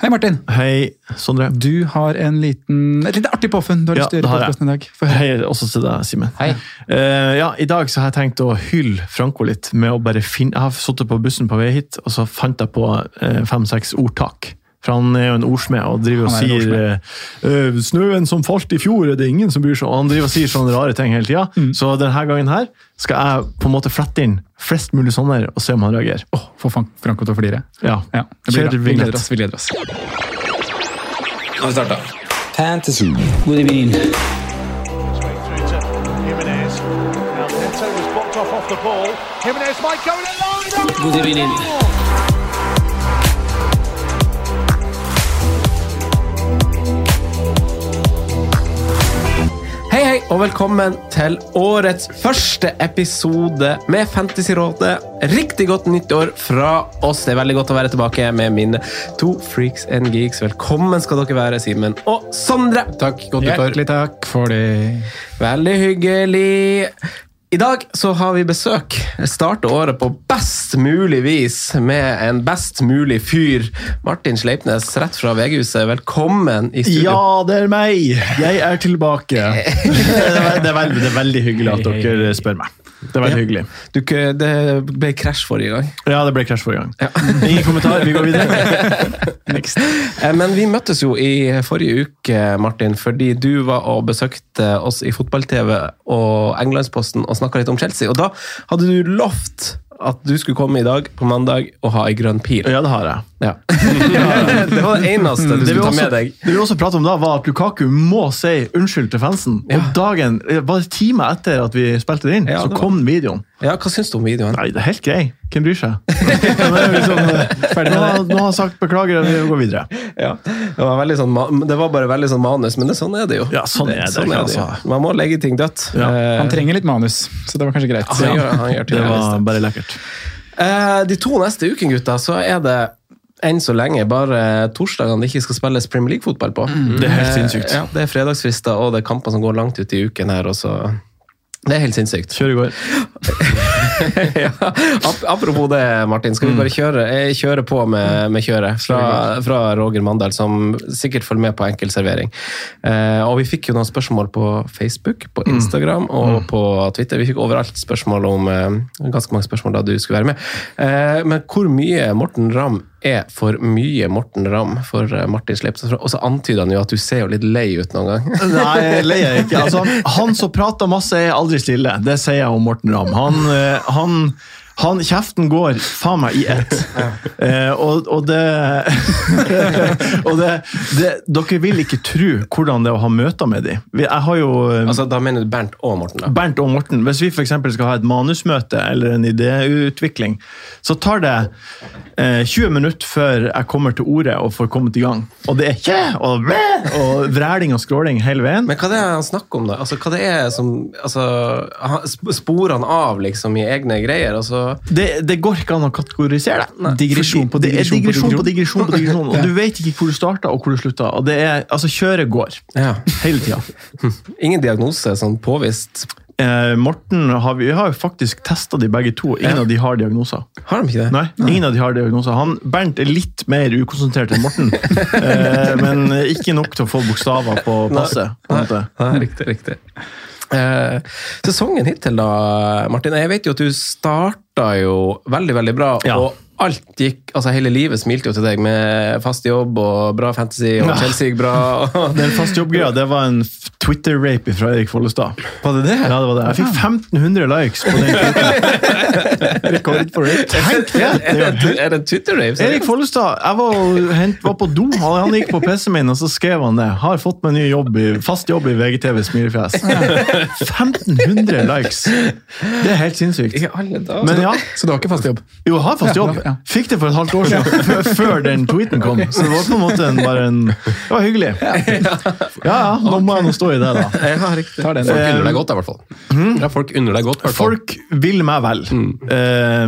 Hei, Martin. Hei, Sondre. Du har en liten, et lite artig påfunn du har Ja, lyst til å det har gjøre på i dag. Hei også til deg, Simen. Hei. Uh, ja, I dag så har jeg tenkt å hylle Franco litt med å bare finne Jeg har sittet på bussen på vei hit, og så fant jeg på uh, fem-seks ordtak. For han er jo en ordsmed og driver og er sier eh, 'Snøen som falt i fjor, er det ingen som bryr seg om'. Han driver og sier sånne rare ting hele tida. Mm. Så denne gangen her skal jeg på en måte flette inn flest mulig sånne og se om han reagerer. Oh, Få Frank- Franco til å flire. Ja, Ja, det blir Kjør bra. Vi gleder oss. Vi gleder oss. Nå har vi starta. Fantasy. God evening. Og velkommen til årets første episode med Fantasyrådet. Riktig godt nyttår fra oss. Det er veldig godt å være tilbake med mine to freaks and geeks. Velkommen skal dere være, Simen og Sondre. Takk, godt nyttår. Hjertelig takk for det. Veldig hyggelig. I dag så har vi besøk. Starter året på best mulig vis med en best mulig fyr. Martin Sleipnes, rett fra VG-huset. Velkommen i studio. Ja, det er meg! Jeg er tilbake. Det er, det er, veldig, det er veldig hyggelig at dere spør meg. Det var ja. hyggelig. Du, det ble krasj forrige gang. Ja, det ble krasj forrige gang. Ingen kommentar, vi går videre. Next. Eh, Men vi møttes jo i forrige uke, Martin, fordi du var og besøkte oss i Fotball-TV og Englandsposten og snakka litt om Chelsea. Og da hadde du lovt at du skulle komme i dag på mandag og ha ei grønn pil. Ja, det har jeg. Ja. det var det eneste du Det skulle ta også, med deg. det vi også pratet om da, var at Lukaku må si unnskyld til fansen. Ja. Og dagen, bare timer etter at vi spilte det inn, Ja, så det kom videoen. Ja, Hva syns du om videoen? Nei, det er helt grei. Hvem bryr seg? Sånn, Ferdig med har- nå har han sagt beklager, og vi går videre. Ja, det, var sånn, det var bare veldig sånn manus, men det, sånn er det jo. Ja, sånn er det, sånn er det jo. altså. Man må legge ting dødt. Ja. Eh, Han trenger litt manus, så det var kanskje greit. han, gjør, han gjør Det var bare lekkert. Eh, de to neste ukene, gutta, så er det enn så lenge bare torsdagene det ikke skal spilles Premier League-fotball på. Det er helt sinnssykt. Ja, det er fredagsfrister, og det er kamper som går langt ut i uken her. Og så det er helt sinnssykt. Kjør i går. ja. Apropos det, Martin. Skal vi bare kjøre, Jeg kjører på med, med kjøret fra, fra Roger Mandal, som sikkert følger med på enkel servering. Eh, og vi fikk jo noen spørsmål på Facebook, på Instagram og på Twitter. Vi fikk overalt spørsmål om eh, ganske mange spørsmål da du skulle være med. Eh, men hvor mye Morten Ramm er for mye Morten Ramm for eh, Martin Sleip. Og så antyder han jo at du ser jo litt lei ut noen gang. Nei, lei er jeg ikke. Altså, han som prater masse, er aldri stille. Det sier jeg om Morten Ramm. Han, eh, han, han Kjeften går faen meg i ett. Eh, og, og det Og det, det Dere vil ikke tro hvordan det er å ha møter med dem. Jeg har jo eh, Altså, Da mener du Bernt og Morten? da? Bernt og Morten, hvis vi for eksempel skal ha et manusmøte eller en idéutvikling, så tar det eh, 20 minutter før jeg kommer til ordet og får kommet i gang. Og det er kje og bæ og vræling og skråling hele veien. Men hva det er han snakker om, da? Altså, hva det er som altså, Sporene av liksom i egne greier? Altså, Det, det går ikke an å kategorisere det. Digresjon på digresjon på digresjon på digresjon. på digresjon. Og du vet ikke hvor du starta og hvor du slutta. Og det er, altså Kjøret går ja. hele tida. Ingen diagnose sånn påvist? Eh, Morten har vi, vi har jo faktisk testa de begge to. Ingen Ja. av de har diagnoser. Har de ikke det? Nei, ingen av de har diagnoser. Han, Bernt er litt mer ukonsentrert enn Morten, eh, men ikke nok til å få bokstaver på passet. en. Nei, riktig, riktig. Eh, sesongen hittil, da, Martin. Jeg vet jo at du starta jo veldig, veldig bra. Ja. og Alt gikk, altså Hele livet smilte jo til deg med fast jobb og bra fantasy, og Ja. Chelsea gikk bra. Den fast jobb-greia det var en Twitter-rape fra Erik Follestad. Var det det? Ja, det var det. Jeg fikk 1500 likes på den. Rekord for rape. Tenk det! er det Er Twitter-rape? Erik Follestad, jeg var, hent, var på do, han, gikk på PC-en min, og så skrev han det. Har fått meg ny jobb i, fast jobb i VGTV Smilefjes. 1500 likes! Det er helt sinnssykt. Men ja, Så du har ikke fast jobb? jo, jeg har fast jobb. Ja. Fikk det for et halvt år siden, før den tweeten kom. Så det var på en måte en, bare en Det var hyggelig. Ja, ja, nå må jeg nå stå i det, da. Ja, riktig. Den. Folk unner deg godt, i hvert fall. Ja, folk unner deg godt, i hvert fall. Folk vil meg vel. Eh,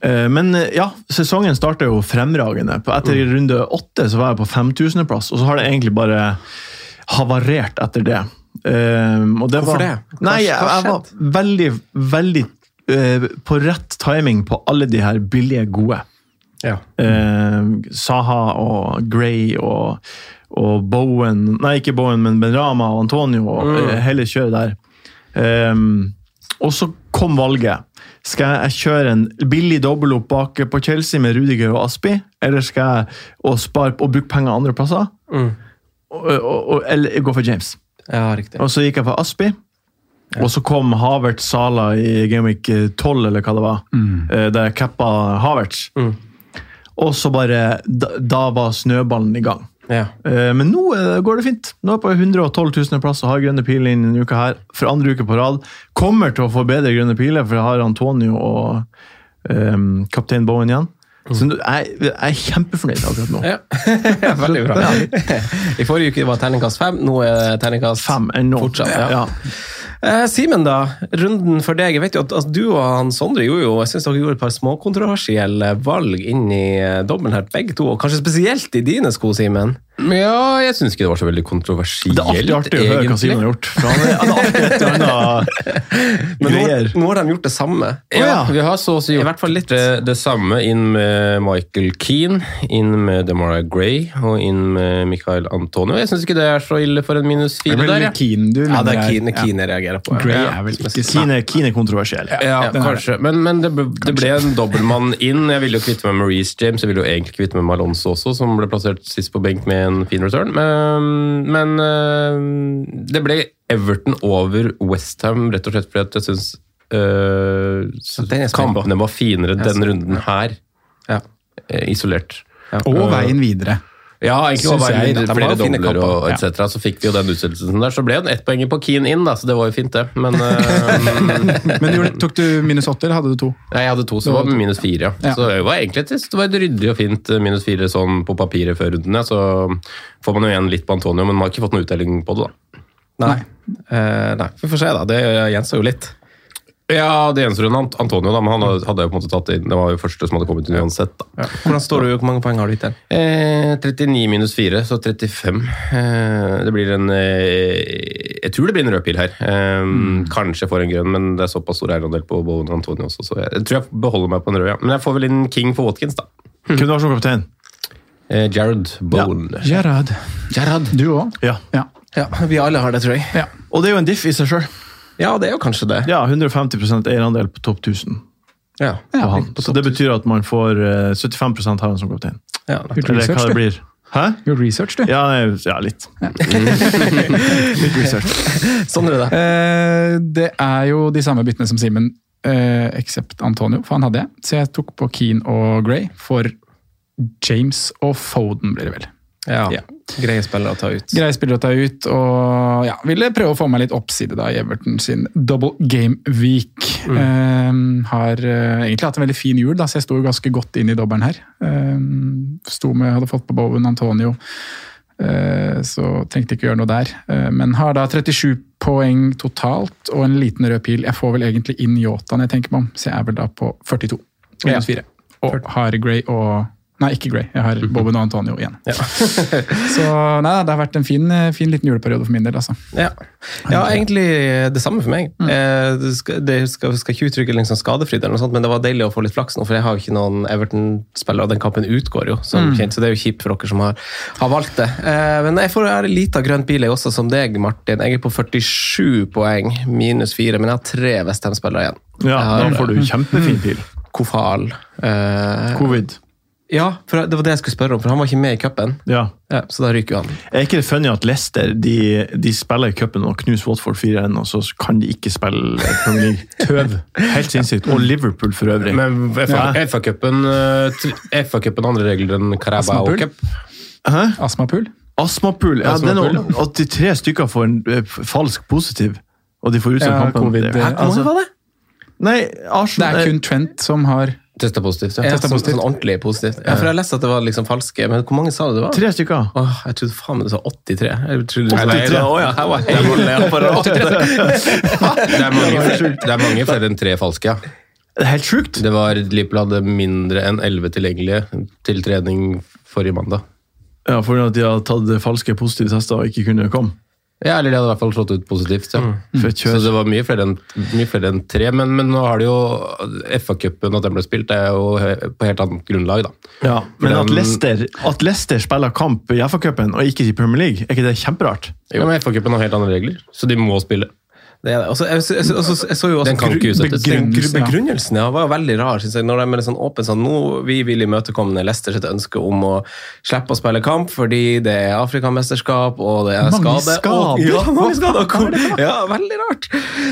Uh, men eh, ja, sesongen starter jo fremragende. Etter Etter runde åtte så var jeg på 5000.-plass, og så har det egentlig bare havarert etter det. Uh, og det Hvorfor var, det? Hva- Nei, jeg, jeg var veldig, veldig eh, på rett timing på alle de her billige gode. Ja. Eh, Saha og Gray og, og Bowen Nei, ikke Bowen, men Benrama og Antonio og mm. hele kjøret der. Ehm, og så kom valget. Skal jeg kjøre en billig dobbel opp bak på Chelsea med Rudiger og Aspi, eller skal jeg spare og bruke penger andre plasser? Mm. Og, og, og, eller gå for James. ja, riktig. Og så gikk jeg for Aspi. Og så kom Havertz Sala i Gameweek 12, eller hva det var, mm. der jeg cappa Havertz. Mm. Og så bare da, da var snøballen i gang. Ja. Eh, Men nå eh, går det fint. Nå er jeg på 112 000 plass og har grønne piler inn denne uka her. For andre uke på rad. Kommer til å få bedre grønne piler, for jeg har Antonio og um, kaptein Bowen igjen. Så jeg, jeg er kjempefornøyd akkurat nå. Ja. ja, veldig bra. I forrige uke var terningkast fem, nå er terningkast Fem. Fortsatt, ja. ja. Eh, Simen, da. Runden for deg. Jeg vet jo at altså, Du og han Sondre gjorde jo, jeg synes dere gjorde et par småkontroversielle valg inn i eh, dobbelen her, begge to. Og kanskje spesielt i dine sko, Simen. Ja, jeg syns ikke det var så veldig kontroversielt, Det er alltid artig å høre hva Simon har gjort. For han er, han er alltid et annet Men nå, nå har de gjort det samme. Ja, ja. vi har så å si I gjort hvert fall litt. det, det samme inn med Michael Keane, inn med Demara Gray og inn med Michael Antonio. Jeg syns ikke det er så ille for en minus fire er der. Ja, Keane du Ja, det er Keane, ja. jeg reagerer på. Gray Ja. er vel Kine, Kine er kontroversiell. ja, kanskje. Men, men det, ble, det ble en dobbeltmann inn. Jeg ville jo kvitte meg med Maurice James, jeg ville jo egentlig kvitte meg med Malonzo også, som ble plassert sist på benk med en fin return. Men, men øh, det ble Everton over Westham, rett og slett fordi at jeg syns øh, på. kampene var finere denne runden her, Ja. isolert. isolert. Og veien videre. Ja, egentlig var jeg, det de flere dobler og etc. Ja. Så fikk vi jo den utsettelsen der. Så ble det ett poeng på Keen inn, da, så det var jo fint, det. Men øh, Men tok du minus åtte, eller hadde du to? Nei, jeg hadde to, så det var minus fire. Ja. Ja. Så det var egentlig et, det var et ryddig og fint eh, minus fire sånn på papiret før runden. Ja. Så får man jo igjen litt på Antonio, men man har ikke fått noe uttelling på det. da. Nei. Eh, nei, vi får se, da. Det gjenstår jo litt. Ja, det gjenstår runden Antonio, da, men han hadde- jo på en måte tatt inn. Det var jo første som hadde kommet inn uansett. da. Hvordan står du? Hvor mange poeng har du hittil? Eh, 39 minus 4, så 35. Eh, det blir en eh, Jeg tror det blir en rød pil her. Eh, Kanskje jeg får en grønn, men det er såpass stor eierandel på Bowen og Antonio også, så jeg, jeg tror jeg beholder meg på en rød. ja. Men jeg får vel inn King for Watkins, da. Hvem du har som kaptein? Eh, Jared Bowen. Ja. Jared. Jared. Du òg? Ja. Ja. Ja, vi alle har det, tror jeg. ja. Og det er jo en diff i seg sjøl. Ja, det er jo kanskje det. Ja, 150% eierandel på topp 1000. Ja. på han. Så det betyr at man får uh, 75% har han som kaptein. Ja, Gjort Eller hva det blir. Hæ? Gjort research, du. Ja, ja litt. litt research. Sondre, da? Eh, det er jo de samme byttene som Simen, eh, except Antonio, for han hadde jeg. Så jeg tok på Keane og Gray for James og Foden, blir det vel. Ja. Ja. Greie spillere å ta ut. Greie spillere å ta ut, og ja, ville prøve å få meg litt oppside da i Everton sin double game week. Eh, har uh, egentlig hatt en veldig fin jul, da, så jeg sto ganske godt inn i dobbelen her. Um, sto med, hadde fått på Bowen Antonio, uh, så trengte ikke gjøre noe der. Uh, men har da 37 poeng totalt og en liten rød pil. Jeg får vel egentlig inn når jeg tenker meg om, så jeg er vel da på 42. Minus 4. Og har Grey og Nei, ikke Grey. Jeg har Boben og Antonio igjen. Så nei, det har vært en fin, fin liten juleperiode for min del. altså. Ja. ja, egentlig det samme for meg. Eh, Det skal, det skal, skal ikke uttrykke liksom skadefryd, eller noe sånt, men det var deilig å få litt flaks nå, for jeg har jo ikke noen Everton-spillere, og den kampen utgår jo, som kjent, så det er jo kjipt for dere som har, har valgt det. Eh, Men jeg får en liten grønn bil, jeg også, som deg, Martin. Jeg er på 47 poeng, minus 4, men jeg har tre Westham-spillere igjen. Ja, Jeg har, da får du kjempefin pil. Kofal. eh, Covid. Ja, for det var det jeg skulle spørre om, for han var ikke med i cupen. Ja. Ja, så da ryker jo han. Er ikke det funny at Leicester de, de spiller i cupen og knuser Watford 4-1, og så kan de ikke spille Premier League? Tøv. Helt sinnssykt. Og Liverpool for øvrig. Men FA-cupen FA andre regler enn Carabao Cup. Astmapool. Astmapul. Ja, det er Astmapul, noe, 83 stykker får en eh, falsk positiv, og de får utsatt Ja, kampen. eh, mange altså- var det? Nei, Arsenal, Det er kun Trent som har Testa positivt, ja. Testa positivt. sånn, sånn ordentlig positivt. Ja, for jeg har lest at det var liksom falske, men hvor mange sa du det var? Tre stykker. Åh, jeg trodde faen meg du sa 83. Jeg trodde du 83. Å ja, her var hele apparatet. Det er mange, det er mange flere enn tre falske, ja. Det er helt sjukt. Det var Liverpool hadde mindre enn elleve tilgjengelige til trening forrige mandag. Ja, for at de har tatt falske positive tester og ikke kunne komme. Ja, eller de hadde i hvert fall slått ut positivt. Ja. Mm. Så det var mye flere enn, mye flere enn tre, men, men nå har det jo FA-cupen, at den ble spilt, det er jo på helt annet grunnlag, da. Ja, men at Leicester, at Leicester spiller kamp i FA-cupen og ikke i Premier League, er ikke det kjemperart? Jo, men FA-cupen har helt andre regler, så de må spille. Det er det. Også, jeg, jeg, jeg, jeg så jo. Den Begrunnelsen, ja. begrunnelsen ja, var jo veldig rar. Synes jeg, når de er sånn åpen sånn, nå Vi vil imøtekomme Leicester sitt ønske om å slippe å spille kamp fordi det er Afrikamesterskap og det er Mange skade. skader? Og, ja, mange skader. Hvor- Ja, veldig rart.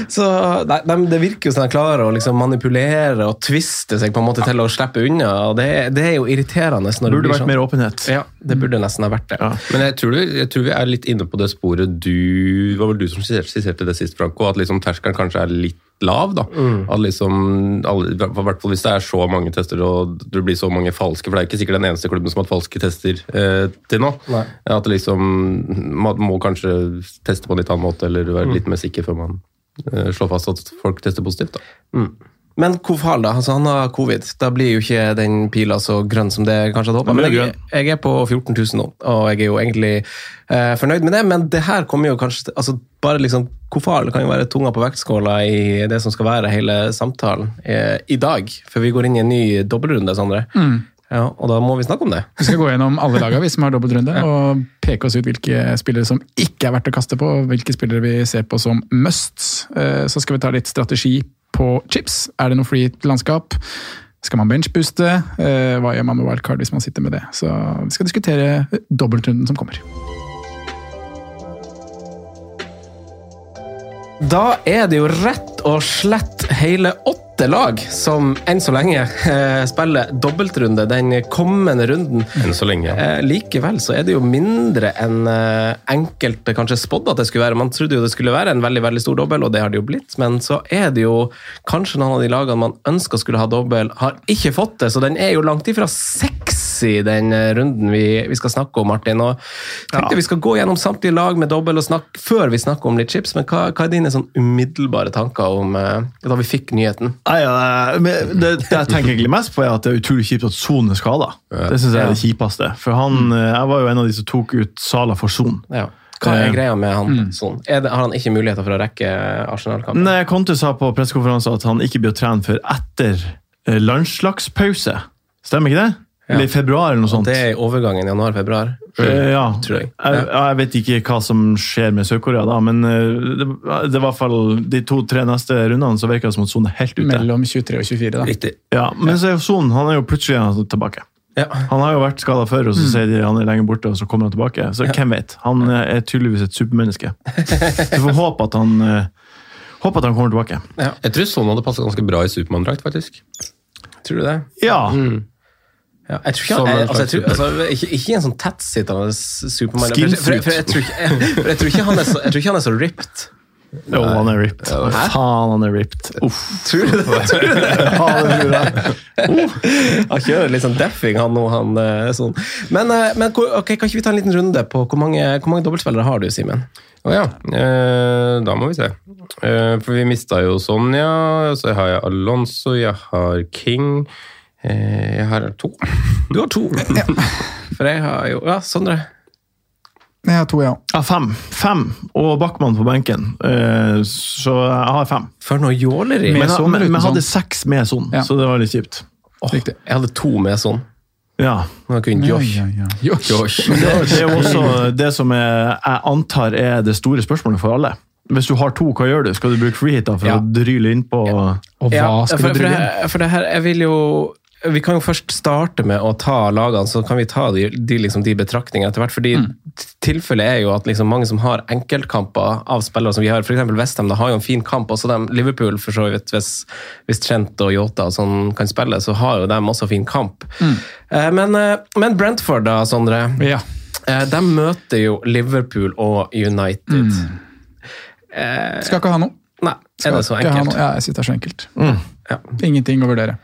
Så de, de, Det virker jo som de klarer å liksom manipulere og tviste seg på en måte til å slippe unna. og Det, det er jo irriterende. når det Burde vært sånn. mer åpenhet. Ja, det burde nesten ha vært det. Ja. Men jeg tror, du- jeg tror vi er litt inne på det sporet du Det var vel du som skisserte det sist, Franco, at liksom terskelen kanskje er litt lav. da. At liksom, alle, hvert fall Hvis det er så mange tester og det blir så mange falske, for det er ikke sikkert den eneste klubben som har hatt falske tester eh, til nå. Nei. At det liksom, Man må kanskje teste på en litt annen måte eller være litt mer sikker før man eh, slår fast at folk tester positivt. da. Men Kofal, da. Altså, han har covid. Da blir jo ikke den pila så grønn som det kanskje hadde håpa. Men jeg, jeg er på 14 000 nå, og jeg er jo egentlig eh, fornøyd med det. Men det her kommer jo kanskje altså, bare liksom, Kofal kan jo være tunga på vektskåla i det som skal være hele samtalen eh, i dag. For vi går inn i en ny dobbeltrunde, Sondre. Ja, og da må vi snakke om det. Vi skal gå gjennom alle laga vi som har dobbeltrunde, og peke oss ut hvilke spillere som ikke er verdt å kaste på, og hvilke spillere vi ser på som musts. Eh, Så skal vi ta litt strategi på chips. Er det noe free landskap? Skal man benchbooste? Eh, Hva gjør man med wildcard hvis man sitter med det? Så vi skal diskutere dobbeltrunden som kommer. Da er det jo rett og slett hele åtte lag som enn så lenge eh, spiller dobbeltrunde den kommende runden. Enn så lenge. Ja. likevel så er det jo mindre enn eh, enkelte kanskje spådde at det skulle være. Man trodde jo det skulle være en veldig veldig stor dobbel, og det har det jo blitt. Men så er det jo kanskje noen av de lagene man ønska skulle ha dobbel, har ikke fått det. Så den er jo langt ifra sexy, den eh, runden vi, vi skal snakke om, Martin. Og tenkte Vi skal gå gjennom samtlige lag med dobbel og snakke, før vi snakker om litt chips. Men hva, hva er dine sånn umiddelbare tanker om eh, da vi fikk nyheten? Nei, ja, men det, det jeg tenker egentlig mest på, er at det er utrolig kjipt at Son er skada. Det synes jeg er det kjipeste. For han, eh, Jeg var jo en av de som tok ut Sala for Son. Ja. Hva er Eh, greia med han? mm. Er det, har han ikke muligheter for å rekke Arsenal-kampen? Nei, Conte sa på pressekonferansen at han ikke blir å trene før etter eh, landslagspause. Stemmer ikke det? Eller i februar eller noe sånt. Det er i overgangen januar-februar. Ja. tror jeg. Jeg, ja, jeg vet ikke hva som skjer med Sør-Korea, da, men eh, det, det var i hvert fall de to-tre neste rundene så virker det som at Son er helt ute. Mellom 23 og 24, da. Riktig. Ja, Men så er jo Son han er jo plutselig tilbake. Ja. Han har jo vært skada før, og så sier de han er lenge borte, og så kommer han tilbake. Så hvem vet? Han er tydeligvis et supermenneske. Så får håpe at han eh, Håper at han kommer tilbake. Jeg tror sånn hadde passet ganske bra i Supermann-drakt, faktisk. Tror du det? Ja. Ja, jeg tror ikke, han, jeg, altså, jeg tror, altså, ikke, ikke en sånn tettsittende Supermann. For, for, for, jeg, tror ikke, for jeg tror ikke han er så, jeg tror ikke han er så ripped. Jo, han er ripped. Hæ? Faen, han er ripped. Uff. Tror du det? Tror du det? Ja, det tror jeg. Han kjører litt sånn deffing, han nå. Han, eh, sånn. Men, eh, men okay, kan ikke vi ta en liten runde på hvor mange, hvor mange dobbeltspillere har du, Simen? Å ja. Eh, da må vi se. Eh, for vi mista jo Sonja, så jeg har jeg Alonso, jeg har King. Eh, jeg har to. Du har to. For jeg har jo Ja, Sondre. Jeg har to, ja. Ja, fem. Fem. Og Backman på benken. Eh, Så jeg har fem. For noe jåleri. Men Med men, men jeg hadde seks med sånn, Ja. så det var litt kjipt. Riktig. Jeg hadde to med sånn. Ja. Jeg kun Josh. Ja, ja, ja. Josh. Det, det er jo også det som er, jeg antar er det store spørsmålet for alle. Hvis du har to, hva gjør du? Skal du bruke freehit da for Ja. å dryle innpå Og hva Ja, skal for, du for, inn? det, for det her, jeg vil jo vi kan jo først starte med å ta lagene, så kan vi ta de, de, liksom, de betraktningene etter hvert. fordi mm. Tilfellet er jo at liksom, mange som har enkeltkamper av spillere som vi har, f.eks. Westham har jo en fin kamp. også dem, Liverpool, for så vidt, hvis, hvis Trent og Yota og sånn kan spille, så har jo de også fin kamp. Mm. Eh, men, eh, men, Brentford, da, Sondre. Ja. Eh, de møter jo Liverpool og United. Mm. Eh, Skal ikke ha noe. Nei, er det så enkelt? Ja, jeg sitter det er så enkelt. Mm. Ja. Ingenting å vurdere.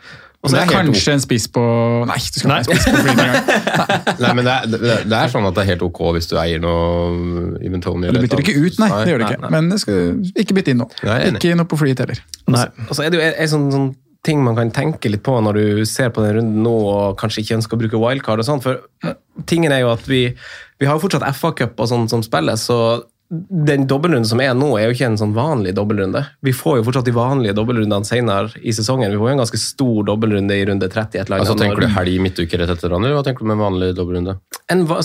Og så er det kanskje en spiss på Nei, du skal ikke ha en spiss på flyet engang. Nei, men det er, det, det er, sånn at det er helt ok hvis du eier noe i Mentoni. Du bytter ikke ut, nei. det gjør du ikke. Men det skal ikke bytte inn nå. Ikke noe på flyet heller. Nei. Og så er det jo en sånn, sånn ting man kan tenke litt på når du ser på den runden nå og kanskje ikke ønsker å bruke wildcard og sånn. For tingen er jo at vi, vi har jo fortsatt FA-cup og sånn som spilles, så den dobbeltrunden som er nå, er jo ikke en sånn vanlig dobbeltrunde. Vi får jo fortsatt de vanlige dobbeltrundene senere i sesongen. Vi får jo en ganske stor dobbeltrunde i runde 30. Et eller annet. altså, tenker du helg midtuke rett etter hverandre, eller hva tenker du med vanlig dobbeltrunde?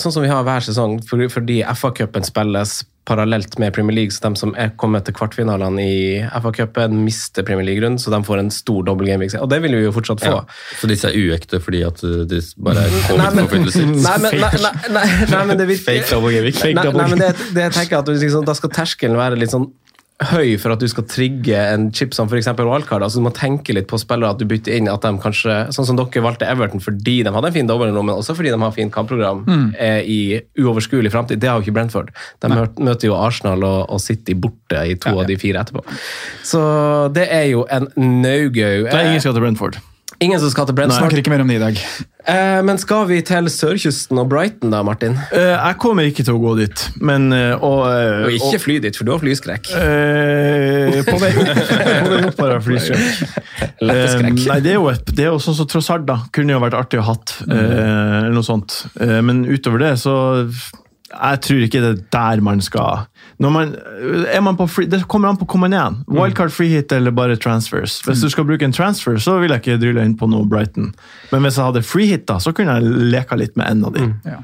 sånn som vi har hver sesong, fordi FA-cupen spilles parallelt med Premier League, så de som er kommet til kvartfinalene i FA-cupen, mister Premier League-runden, så de får en stor dobbel gameweek. Og det vil vi jo fortsatt få. Ja, så disse er uekte fordi at de bare er covid-forfyllelser? Nei, nei, nei, men det virker Fake double gameweek. Nei, nei, men det, det jeg tenker at liksom, Da skal terskelen være litt sånn høy for at du skal trigge en chip som f.eks. wildcard. Altså, du må tenke litt på spillere at du bytter inn at de kanskje Sånn som dere valgte Everton fordi de hadde en fin dobbeltrom, men også fordi de har fint kampprogram mm. i uoverskuelig framtid. Det har jo ikke Brentford. De Nei. møter jo Arsenal og, og City borte i to ja, ja. av de fire etterpå. Så det er jo en no-go. Det er ingen skal til Brentford. Ingen som skal til Brentford. Snakker ikke mer om det i dag. Eh, men skal vi til sørkysten og Brighton da, Martin? Eh, jeg kommer ikke til å gå dit, men eh, Og, eh, og ikke og, fly dit, for du har flyskrekk. Eh, på vei opp har jeg flyskrekk. Letteskrekk. nei, det er jo, et, det er jo sånn som Trossard, da. Kunne jo vært artig å hatt, mm. eller noe sånt. men utover det, så jeg tror ikke det er der man skal man, er man på free, Det kommer an på hvor man er. Mm. Wildcard free hit eller bare transfers. Hvis du skal bruke en transfer, så vil jeg ikke drille inn på noe Brighton. Men hvis jeg hadde free hit, da, så kunne jeg leka litt med en av de. Mm. Ja.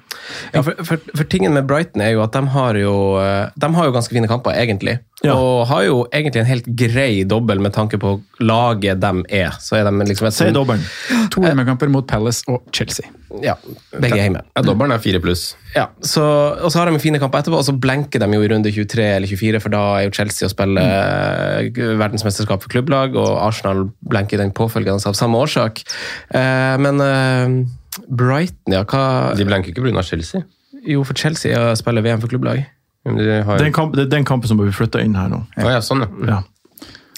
ja for, for, for, tingen med Brighton er jo at de har jo, eh, de har jo ganske fine kamper, egentlig. Ja. Og har jo egentlig en helt grei dobbel med tanke på laget de er. Så er de liksom et, Se dobbelen. To hjemmekamper mot Palace og Chelsea. Ja, begge hjemme. Ja, Dobbelen er fire pluss. Ja, så, og så har de fine kamper etterpå, og så blenker de jo i runde 23 eller 24, for da er jo Chelsea å spille mm. verdensmesterskap for klubblag, og Arsenal blenker den påfølgende av samme årsak. Eh, men eh, Brighton, ja, hva De blenker ikke pga. Chelsea? Jo, for Chelsea spiller VM for klubblag. Har... den, kamp, det er den kampen som blir flytta inn her nå. Ja, ja sånn, ja. ja.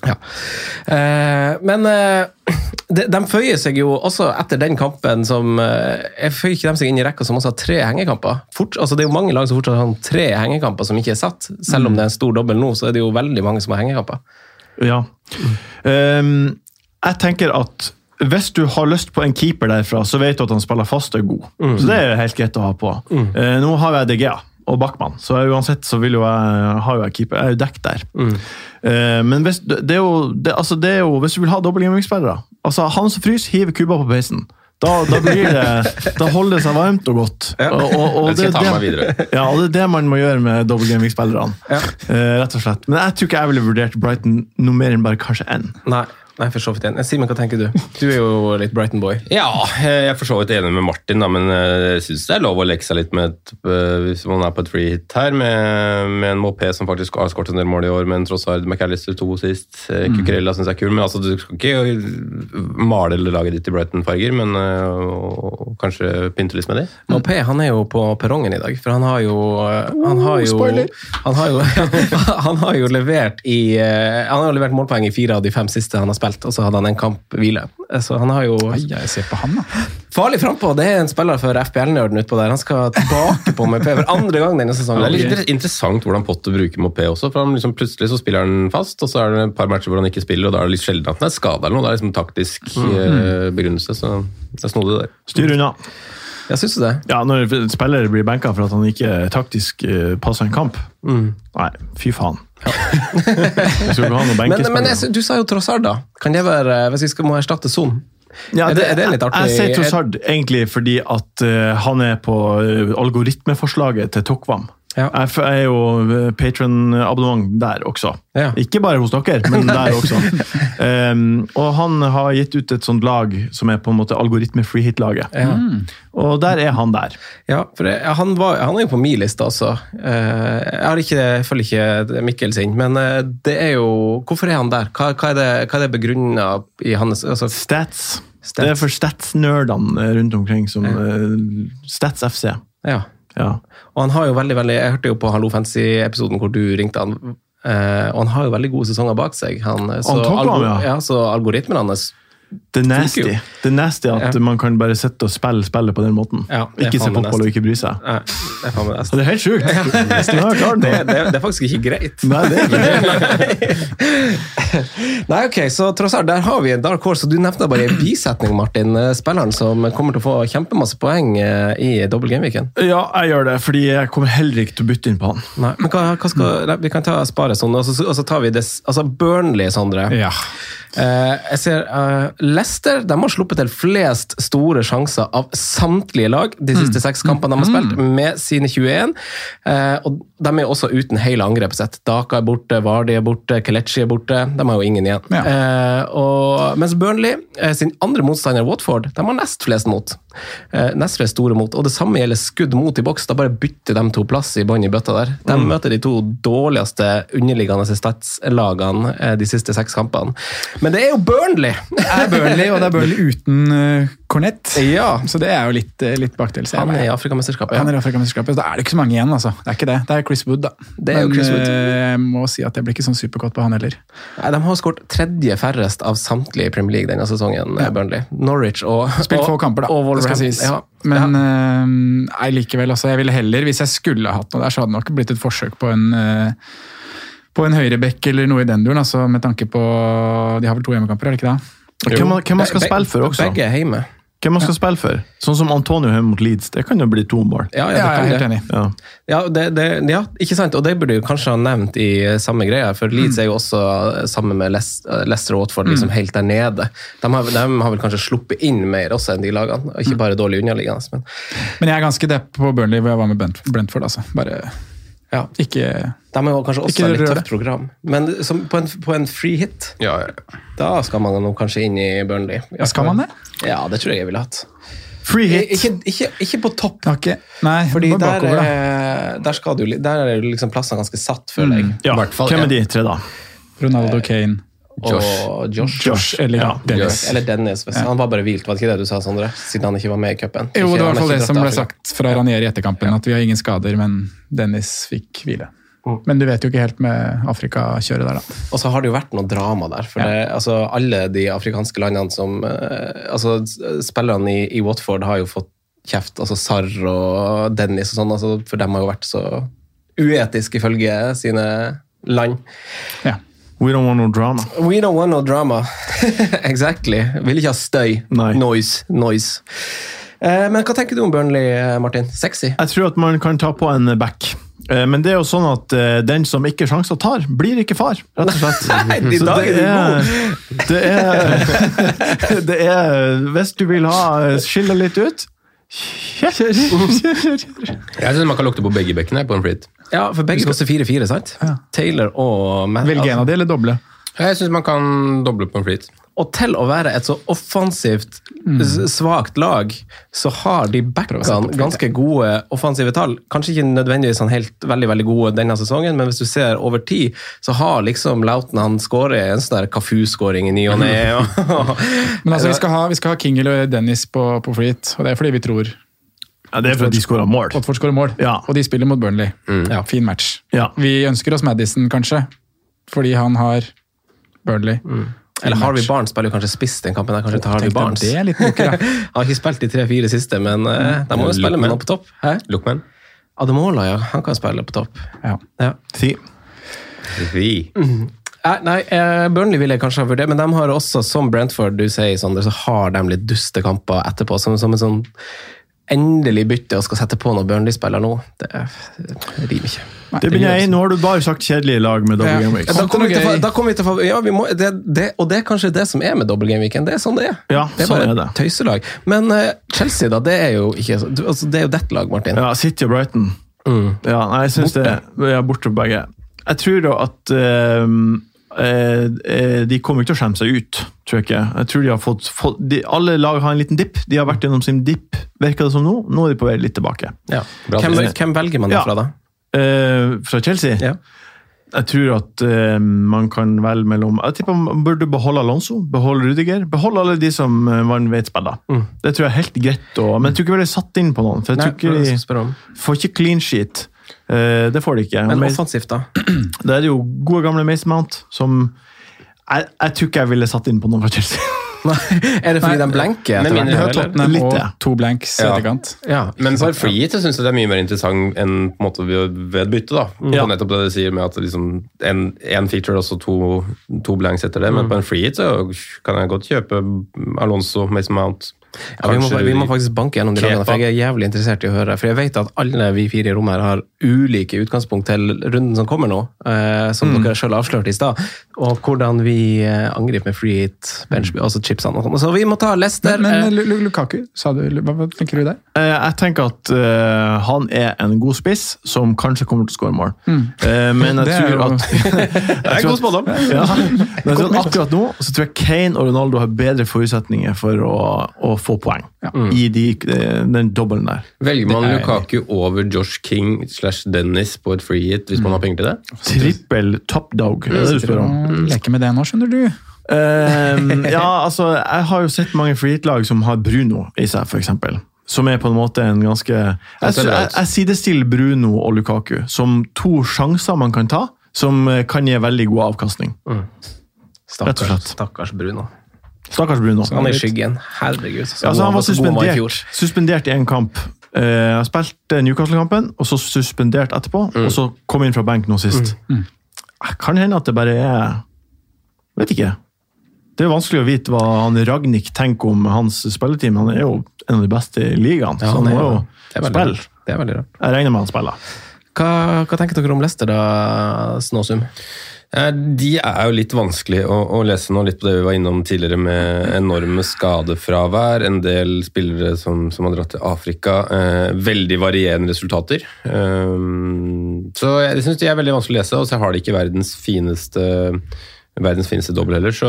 Eh, men eh, de, de, føyer seg jo også etter den kampen som eh, Jeg føyer ikke dem seg inn i rekka som også har tre hengekamper. Fort, altså det er jo mange lag som fortsatt har tre hengekamper som ikke er satt. Selv om mm. det er en stor dobbel nå, så er det jo veldig mange som har hengekamper. Ja. Um, jeg tenker at hvis du har lyst på en keeper derfra, så vet du at han spiller fast og er god. Mm. Så det er helt greit å ha på. Mm. Uh, nå har jeg DGA og Backman. Så uansett så vil jo jeg, har jo jeg keeper. Jeg er jo dekket der. Mm. Uh, men hvis, det er jo, det, altså det er jo, hvis du vil ha dobbeltgjennomspillere altså Han som fryser, hiver kubba på peisen. Da, da, blir det, da holder det seg varmt og godt. Ja. Og, og, og det, det, ja, det er det man må gjøre med dobbeltgaming-spillerne. Ja. Uh, rett og slett. Men jeg tror ikke jeg ville vurdert Brighton noe mer enn bare kanskje én. Nei, for så vidt enig. Simen, hva tenker du? Du er jo litt Brighton-boy. Ja, jeg er for så vidt enig med Martin, da, men jeg syns det er lov å leke seg litt med et, eh, hvis man er på et free hit her, med, med en Mopé som faktisk har skåret en del mål i år, med en Trossard McAllister to sist. Eh, mm. Cucurella syns jeg er kul, men altså, du skal ikke male laget ditt i Brighton-farger, men uh, kanskje pynte litt med det. Mopé han er jo på perrongen i dag, for han har jo Han har jo, han har jo, han har jo levert i Han har levert målpoeng i fire av de fem siste han har spilt spilt, og så hadde han en kamp hvile. Så han har jo Jeg ser på han, da. Farlig frampå. Det er en spiller for FPL-nerden utpå der. Han skal tilbake på Mopé for andre gang denne sesongen. Det er litt interessant hvordan Potter bruker Mopé også. for liksom Plutselig så spiller han fast, og så er det et par matcher hvor han ikke spiller, og da er det litt sjelden at han er skada eller noe. Det er liksom taktisk mm. Eh, begrunnelse, så det er snodig der. Styr unna. Jeg syns det. Ja, Når spillere blir benka for at han ikke taktisk uh, passer en kamp. Mm. Nei, fy faen. Ja. men, men jeg, du sa jo Trossard, da. Kan det være, Hvis vi skal må erstatte Son? Ja, det, er, det, er litt artig? Jeg, sier Trossard egentlig fordi at uh, han er på algoritmeforslaget til Tokvam. Jeg jeg er jo patron-abonnement der også. Ja. Ikke bare hos dere, men der også. um, og han har gitt ut et sånt lag som er på en måte algoritme-free hit-laget. Ja. Og der er han der. Ja, for jeg, han, var, han er jo på min liste også. Eh, jeg har ikke, jeg følger ikke Mikkel sin, men eh, det er jo Hvorfor er han der? Hva, hva er det, hva er det begrunna i hans altså, Stats. Det er for stats-nerdene rundt omkring. som eh, Stats FC. Ja. Ja. Og han har jo veldig, veldig Jeg hørte jo på Hallo Fancy-episoden hvor du ringte han. eh, og han har jo veldig gode sesonger bak seg. Han, så, Han ja. ja, så algoritmen hans Det er nasty. Det er nasty at Ja. man kan bare sitte og spille spillet på den måten. Ja, ikke se fotball og ikke bry seg. Nei, det er det er helt sjukt! Det, det. det, er faktisk ikke greit. Nei, det er ikke. Nei, ok, så tross alt, der har vi en dark horse. og Du nevnte bare en bisetning, Martin. Eh, Spilleren som kommer til å få kjempemasse poeng eh, i dobbel game-weeken. Ja, jeg gjør det, fordi jeg kommer heller ikke til å bytte inn på han. Nei, men hva, hva skal, Vi kan ta spare sånn, og så, og så tar vi det, altså Burnley, Sondre. Ja. Eh, jeg ser uh, Leicester de har sluppet til flest store sjanser av samtlige lag de siste seks kampene de har spilt, med sine 21. Uh, og de er også uten hele angrepet sitt. Daka er borte, Vardi er borte, Kelechi er borte. De har jo ingen igjen. Ja. Uh, og, mens Burnley, eh, sin andre motstander Watford, de har nest flest mot. Eh, nest flest store mot. Og det samme gjelder skudd mot i boks. Da bare bytter de to plass i bånn i bøtta der. De møter de to dårligste underliggende statslagene eh, de siste seks kampene. Men det er jo Burnley! Det er Burnley, og det er Burnley uten uh, Cornett. Ja. Så det er jo litt, uh, litt bakdel. Han er i Afrikamesterskapet. Han Ja. er i Afrikamesterskapet, så da er det ikke så mange igjen. altså. Det er ikke det. Det er Chris Wood, da. Det er jo Chris Wood. eh, jeg må si at jeg blir ikke sånn superkåt på han heller. Nei, De har skåret tredje færrest av samtlige i Premier League denne sesongen. Ja. Burnley. Norwich og Spilt få kamper, da. Og det skal sies. Ja. Men eh, nei, likevel, altså. Jeg ville heller, hvis jeg skulle hatt noe der, så hadde det nok blitt et forsøk på en eh, på en høyrebekk eller noe i den duren, altså, med tanke på De har vel to hjemmekamper, er det ikke det? Hvem, man- hvem man skal spille for også? Begge er hjemme. Hvem man skal spille for? Sånn som Antonio hjemme mot Leeds. Det kan jo bli to mål. Ja, ja, Ja, det kan helt det. enig. Ja. Ja, det, det, ja, ikke sant? Og det burde du kanskje ha nevnt i samme greia, for Leeds Mm. er jo også sammen med Leicester og Watford liksom helt der nede. De har, de har vel kanskje sluppet inn mer også enn de lagene, Mm. ikke bare dårlig underliggende. Men Men jeg er ganske depp på Burnley, hvor jeg var med Brentford. altså. Bare ja, ikke de er jo kanskje også et litt tøft program. Men som, på, en, på en free hit, Ja, ja. da skal man nå kanskje inn i Burnley. Ja, skal man det? Ja, det tror jeg jeg ville hatt. Free hit! Ikke, ikke, ikke på topp. Okay. Nei, Fordi bare der, bakover, er- der, skal du, der er liksom plassene ganske satt, føler jeg. Ja. Hvem er de tre, da? Ronaldo Kane. Og Josh. Josh eller Ja, Dennis. Eller Dennis. ja. Han var bare hvilt, var det ikke det du sa, Sondre? Siden han ikke var med i cupen. Jo, det var i er hvert fall det som ble sagt fra Ranieri i etterkampen, at vi har ingen skader, men Dennis fikk hvile. Mm. Men du vet jo ikke helt med Afrika-kjøret der, da. Og så har det jo vært noe drama der. For det, altså, alle de afrikanske landene som eh, altså, Spillerne i, i Watford har jo fått kjeft. altså Sarr og Dennis og sånn. Altså, for dem har jo vært så uetiske ifølge sine land. Ja. We don't want no drama. We don't want no drama. exactly. Vil ikke ha støy. Nei. Noise. Noise. Eh, men hva tenker du om Burnley, Martin? Sexy? Jeg tror at man kan ta på en back. Eh, Men det er jo sånn at eh, den som ikke sjanser tar, blir ikke far, rett og slett. Nei, i Så dag er det det er, det er Hvis du vil ha skille litt ut kjør. Jeg syns man kan lukte på begge bekkene på en frit. Ja, for begge koster 4-4, sant? Taylor og Matt. Velge en av de, eller doble? Jeg syns man kan doble på en flyt. Og til å være et så offensivt mm. svakt lag, så har de backene ganske gode offensive tall. Kanskje ikke nødvendigvis sånn helt veldig veldig gode denne sesongen, men hvis du ser over tid, så har liksom Lauten han skåret en sånn Kafu-skåring i ny og ne. Men altså, vi skal ha, vi skal ha King eller Dennis på, på freehit, og det er fordi vi tror Ja, det er for at de skårer mål. Watford skårer mål. Ja. Og de spiller mot Burnley. Ja, fin match. Ja. Vi ønsker oss Madison, kanskje, fordi han har Burnley. Eller Harvey Barnes spiller kanskje spiss den kampen. der, kanskje til Harvey Barnes. det er litt da. Han har ikke spilt de tre-fire siste, men uh, de må jo spille med noen på topp. Hæ? Lookman. Ademola, ja. Han kan spille på topp. Ja. Ja. Si. Si. Nei, nei eh, Burnley vil jeg kanskje ha vurdert, men de har også, som Brentford du sier, Sander, så har de litt dustekamper etterpå. Som, som en sånn endelig bytte og skal sette på noe Burnley-spiller nå. Det, det rimer ikke. Nei, Det begynner jeg Nå har du bare sagt kjedelige lag med double Ja. game week. Da kommer vi til, gøy. da kommer vi til ja, vi må, det, det, Og det er kanskje det som er med double game weekend. Det er sånn det er. Ja, det er sånn bare er det. tøyselag. Men uh, Chelsea, da, det er jo ikke du, altså, Det er jo ditt lag, Martin. Ja, City og Brighton. Ja, nei, jeg syns det. Ja, borte begge. Jeg tror da at eh, de kommer ikke til å skjemme seg ut, tror jeg ikke. Jeg tror de har fått, fått de, Alle lag har en liten dipp. De har vært gjennom sin dipp, virker det som nå. Nå er de på vei litt tilbake. Ja. Hvem, hvem velger man Ja. fra, da? Eh, fra Chelsea? Ja. Jeg tror at eh, man kan velge mellom Jeg tipper man burde beholde Alonso, beholde Rudiger. Beholde alle de som eh, man vet spiller. Det tror jeg er helt greit. Og, men jeg tror ikke vi har satt inn på noen. For jeg Nei, tror ikke de får ikke clean sheet. Eh, det får de ikke. Men Men offensivt, da? Da er det jo gode gamle Mason Mount, som jeg, jeg tror ikke jeg ville satt inn på noen fra Chelsea. Er det fordi de blenker? Med mindre? Tottenham Litt, og to blanks Ja. etterkant. Ja. Men for free hit så syns jeg det er mye mer interessant enn på en måte ved et bytte. da. Ja. På nettopp det du sier med at liksom en, en feature og så to, to blanks etter det. Men på en free hit så kan jeg godt kjøpe Alonso, Mason Mount. Ja, vi, må, vi må faktisk banke gjennom de lagene, for jeg er jævlig interessert i å høre. For jeg vet at alle vi fire i rommet her har ulike utgangspunkt til runden som kommer nå, eh, som Mm. dere selv avslørte i stad, og hvordan vi eh, angriper med free hit, bench, altså chipsene og sånn. Så vi må ta Lester. Men, men eh, Lu- Lu- Lukaku, sa du, hva, hva tenker du der? Eh, Jeg tenker at eh, han er en god spiss som kanskje kommer til å skåre mål. Eh, men jeg Mm. Tror at Det er god spådom. Ja. Men jeg tror at akkurat nå så tror jeg Kane og Ronaldo har bedre forutsetninger for å, å få poeng i de, den dobbelen der. Velger man er- Lukaku over Josh King slash Dennis på et free hit hvis man har penger til det? Trippel top dog, er det det du spør om? Leke med det nå, skjønner du. Eh, ja, altså, jeg har jo sett mange free hit-lag som har Bruno i seg, f.eks. Som er på en måte en ganske Jeg, jeg, jeg sidestiller Bruno og Lukaku som to sjanser man kan ta, som eh, kan gi veldig god avkastning. rett og slett. Stakkars, stakkars Bruno. Stakkars Bruno. Han er i skyggen. Herregud. så Ja, altså, han var så suspendert, suspendert i en kamp. Eh, Jeg spilte Newcastle-kampen, og så suspendert etterpå. Og så kom inn fra benk nå sist. Mm. Kan hende at det bare er Vet ikke. Det er vanskelig å vite hva han Ragnhild tenker om hans spilletid, men han er jo en av de beste i ligaen. Ja, så han må jo- spille. Det er veldig rart. Jeg regner med han spiller. Hva, hva tenker dere om Lester, da, Snåsum? Eh, De er jo litt vanskelig å, å lese nå, litt på det vi var innom tidligere med enorme skadefravær. En del spillere som, som har dratt til Afrika. Eh, veldig varierende resultater. Eh, så jeg syns de er veldig vanskelig å lese, og så har de ikke verdens fineste verdens fineste dobbel heller, så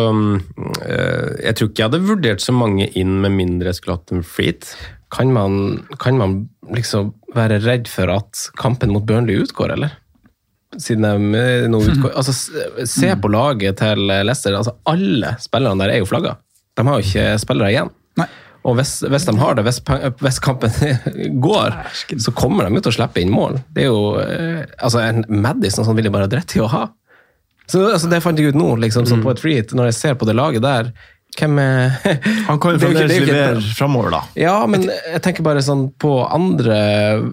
eh, jeg tror ikke jeg hadde vurdert så mange inn med mindre jeg skulle hatt en freet. Kan man, kan man liksom være redd for at kampen mot Burnley utgår, eller? Siden de nå utgår Altså, se på laget til Leicester. Altså, alle spillerne der er jo flagga. De har jo ikke spillere igjen. Nei. Og hvis, hvis de har det, hvis, hvis kampen går, så kommer de jo til å slippe inn mål. Det er jo eh, altså En Madison sånn vil jeg bare ha dritt i å ha. Så altså, Det fant jeg ut nå, liksom, sånn på et freehit, når jeg ser på det laget der. Hvem er Han kan jo fremdeles det er levere framover, da. Ja, men jeg tenker bare sånn på andre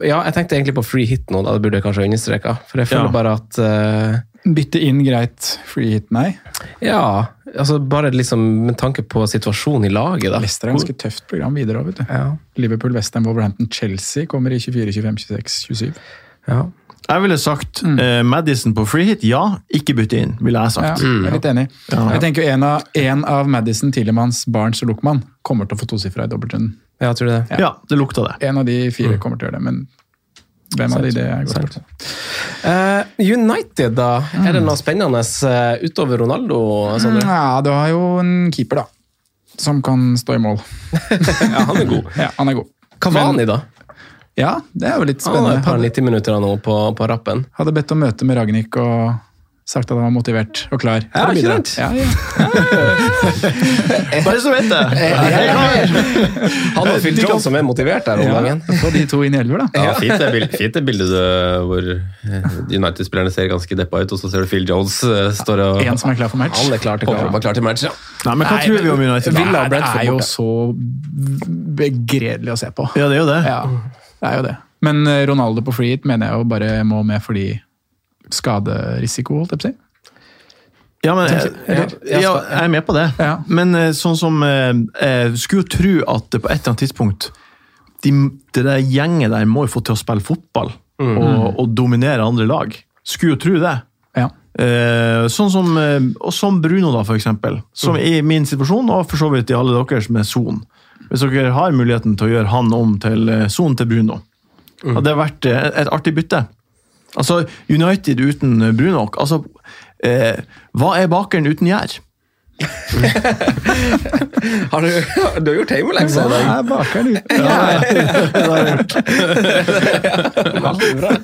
Ja, jeg tenkte egentlig på free hit nå, da det burde jeg kanskje understreka. For jeg føler Ja. bare at uh, Bytte inn greit, free hit, nei. Ja, altså bare liksom med tanke på situasjonen i laget, da. Leicester er ganske tøft program videre òg, vet du. Ja, Liverpool, Westham, Wolverhampton, Chelsea kommer i 24, 25, 26, 27. ja. Jeg ville sagt eh, Madison på free hit, ja. Ikke bytte inn, ville jeg Ja, sagt. jeg er litt enig. Ja. Jeg tenker en av, en av Madison, Tielemanns, Barnes og Luckman kommer til å få tosifra i dobbeltrunden. ja tror du det? Ja, det lukta det. En av de fire kommer til å gjøre det, men hvem av de det er godt. Eh, United, da. Er det noe spennende eh, utover Ronaldo? Sondre? Ja, du har jo en keeper, da. Som kan stå i mål. Ja, han er god. Ja, han er god. Cavani, da? Ja, det er jo litt spennende. Han har et par 90 minutter nå på, på rappen. hadde bedt om møte med Ragnhild og sagt at han var motivert og klar. Ja, ikke sant? Ja, ja. Bare så vet det! Han og Phil Jones som er motivert der om ja. dagen. Få de to inn i elver, da. Ja, fint det, bild, fint det bildet hvor eh, United-spillerne ser ganske deppa ut, og så ser du Phil Jones eh, står og En som er klar for match. Han er klar til var klar til match. Ja. Nei, men hva tror vi om United? Villa og Brentford er jo så begredelig å se på. Ja, det er jo det. Ja, det er jo det. Men eh, Ronaldo på free hit mener jeg jo bare må med fordi skaderisiko, holdt jeg på å si. Ja, men jeg, jeg, jeg, jeg er med på det. Ja. Men eh, sånn som eh, Jeg skulle jo tro at på et eller annet tidspunkt de, Det der gjenget der må jo få til å spille fotball og, og dominere andre lag. Skulle jo tro det. Ja. Eh, sånn som, eh, og som Bruno, da, for eksempel. Som i min situasjon, og for så vidt i alle deres med Son. Hvis dere har muligheten til å gjøre han om til sonen til Bruno, Hadde det vært eh, et artig bytte. Altså, United uten Brunok. Altså, eh, hva er bakeren uten gjær? Har du, du har gjort hjemmeleksa i dag? Hva er bakeren uten Ja, det har jeg gjort.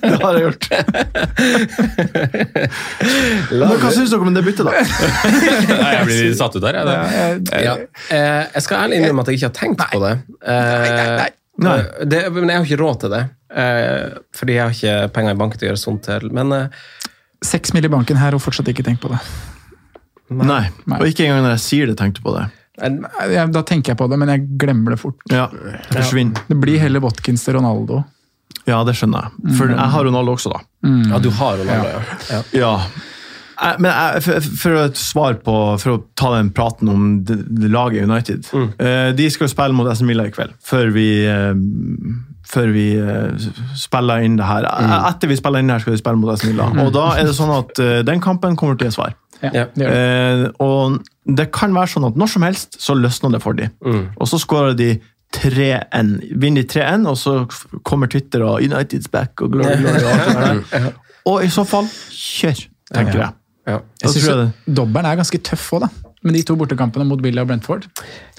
Det har jeg gjort. Men hva syns dere om det byttet, da? Nei, jeg blir satt ut der, jeg. Ja. Eh, jeg skal ærlig innrømme at jeg ikke har tenkt på det. Nei, Nei. det. Men jeg har ikke råd til det. Eh, fordi jeg har ikke penger i banken til å gjøre sånt til. Men eh, Seks mil i banken her og fortsatt ikke tenkt på det. Nei. Og ikke engang når jeg sier det, tenkte du på det. Jeg, Da tenker jeg på det, men jeg glemmer det fort. Ja, det. Det blir heller Watkins til Ronaldo. Ja, det skjønner jeg. For jeg har Ronaldo også, da. ja, du har Ronaldo, ja. ja. Ja. Eh, Men jeg, for, for å svare på, for å ta den praten om det, det laget United eh, De skal jo spille mot AC Villa i kveld, før vi, eh, før vi eh, spiller inn det her. Mm. Etter vi spiller inn det her, skal vi spille mot AC Milan. Og da er det sånn at eh, den kampen kommer til å gi svar. Ja. Det det. Eh, og det kan være sånn at når som helst så løsner det for dem. Og så skårer de 3-1. Vinner de 3-1, og så kommer Twitter og 'United's back' og glory, glory. Og, alt det og i så fall, kjør, tenker jeg. Ja. Jeg tror jeg det. Dobbelen er ganske tøff òg, da. Med de to bortekampene mot Villa og Brentford.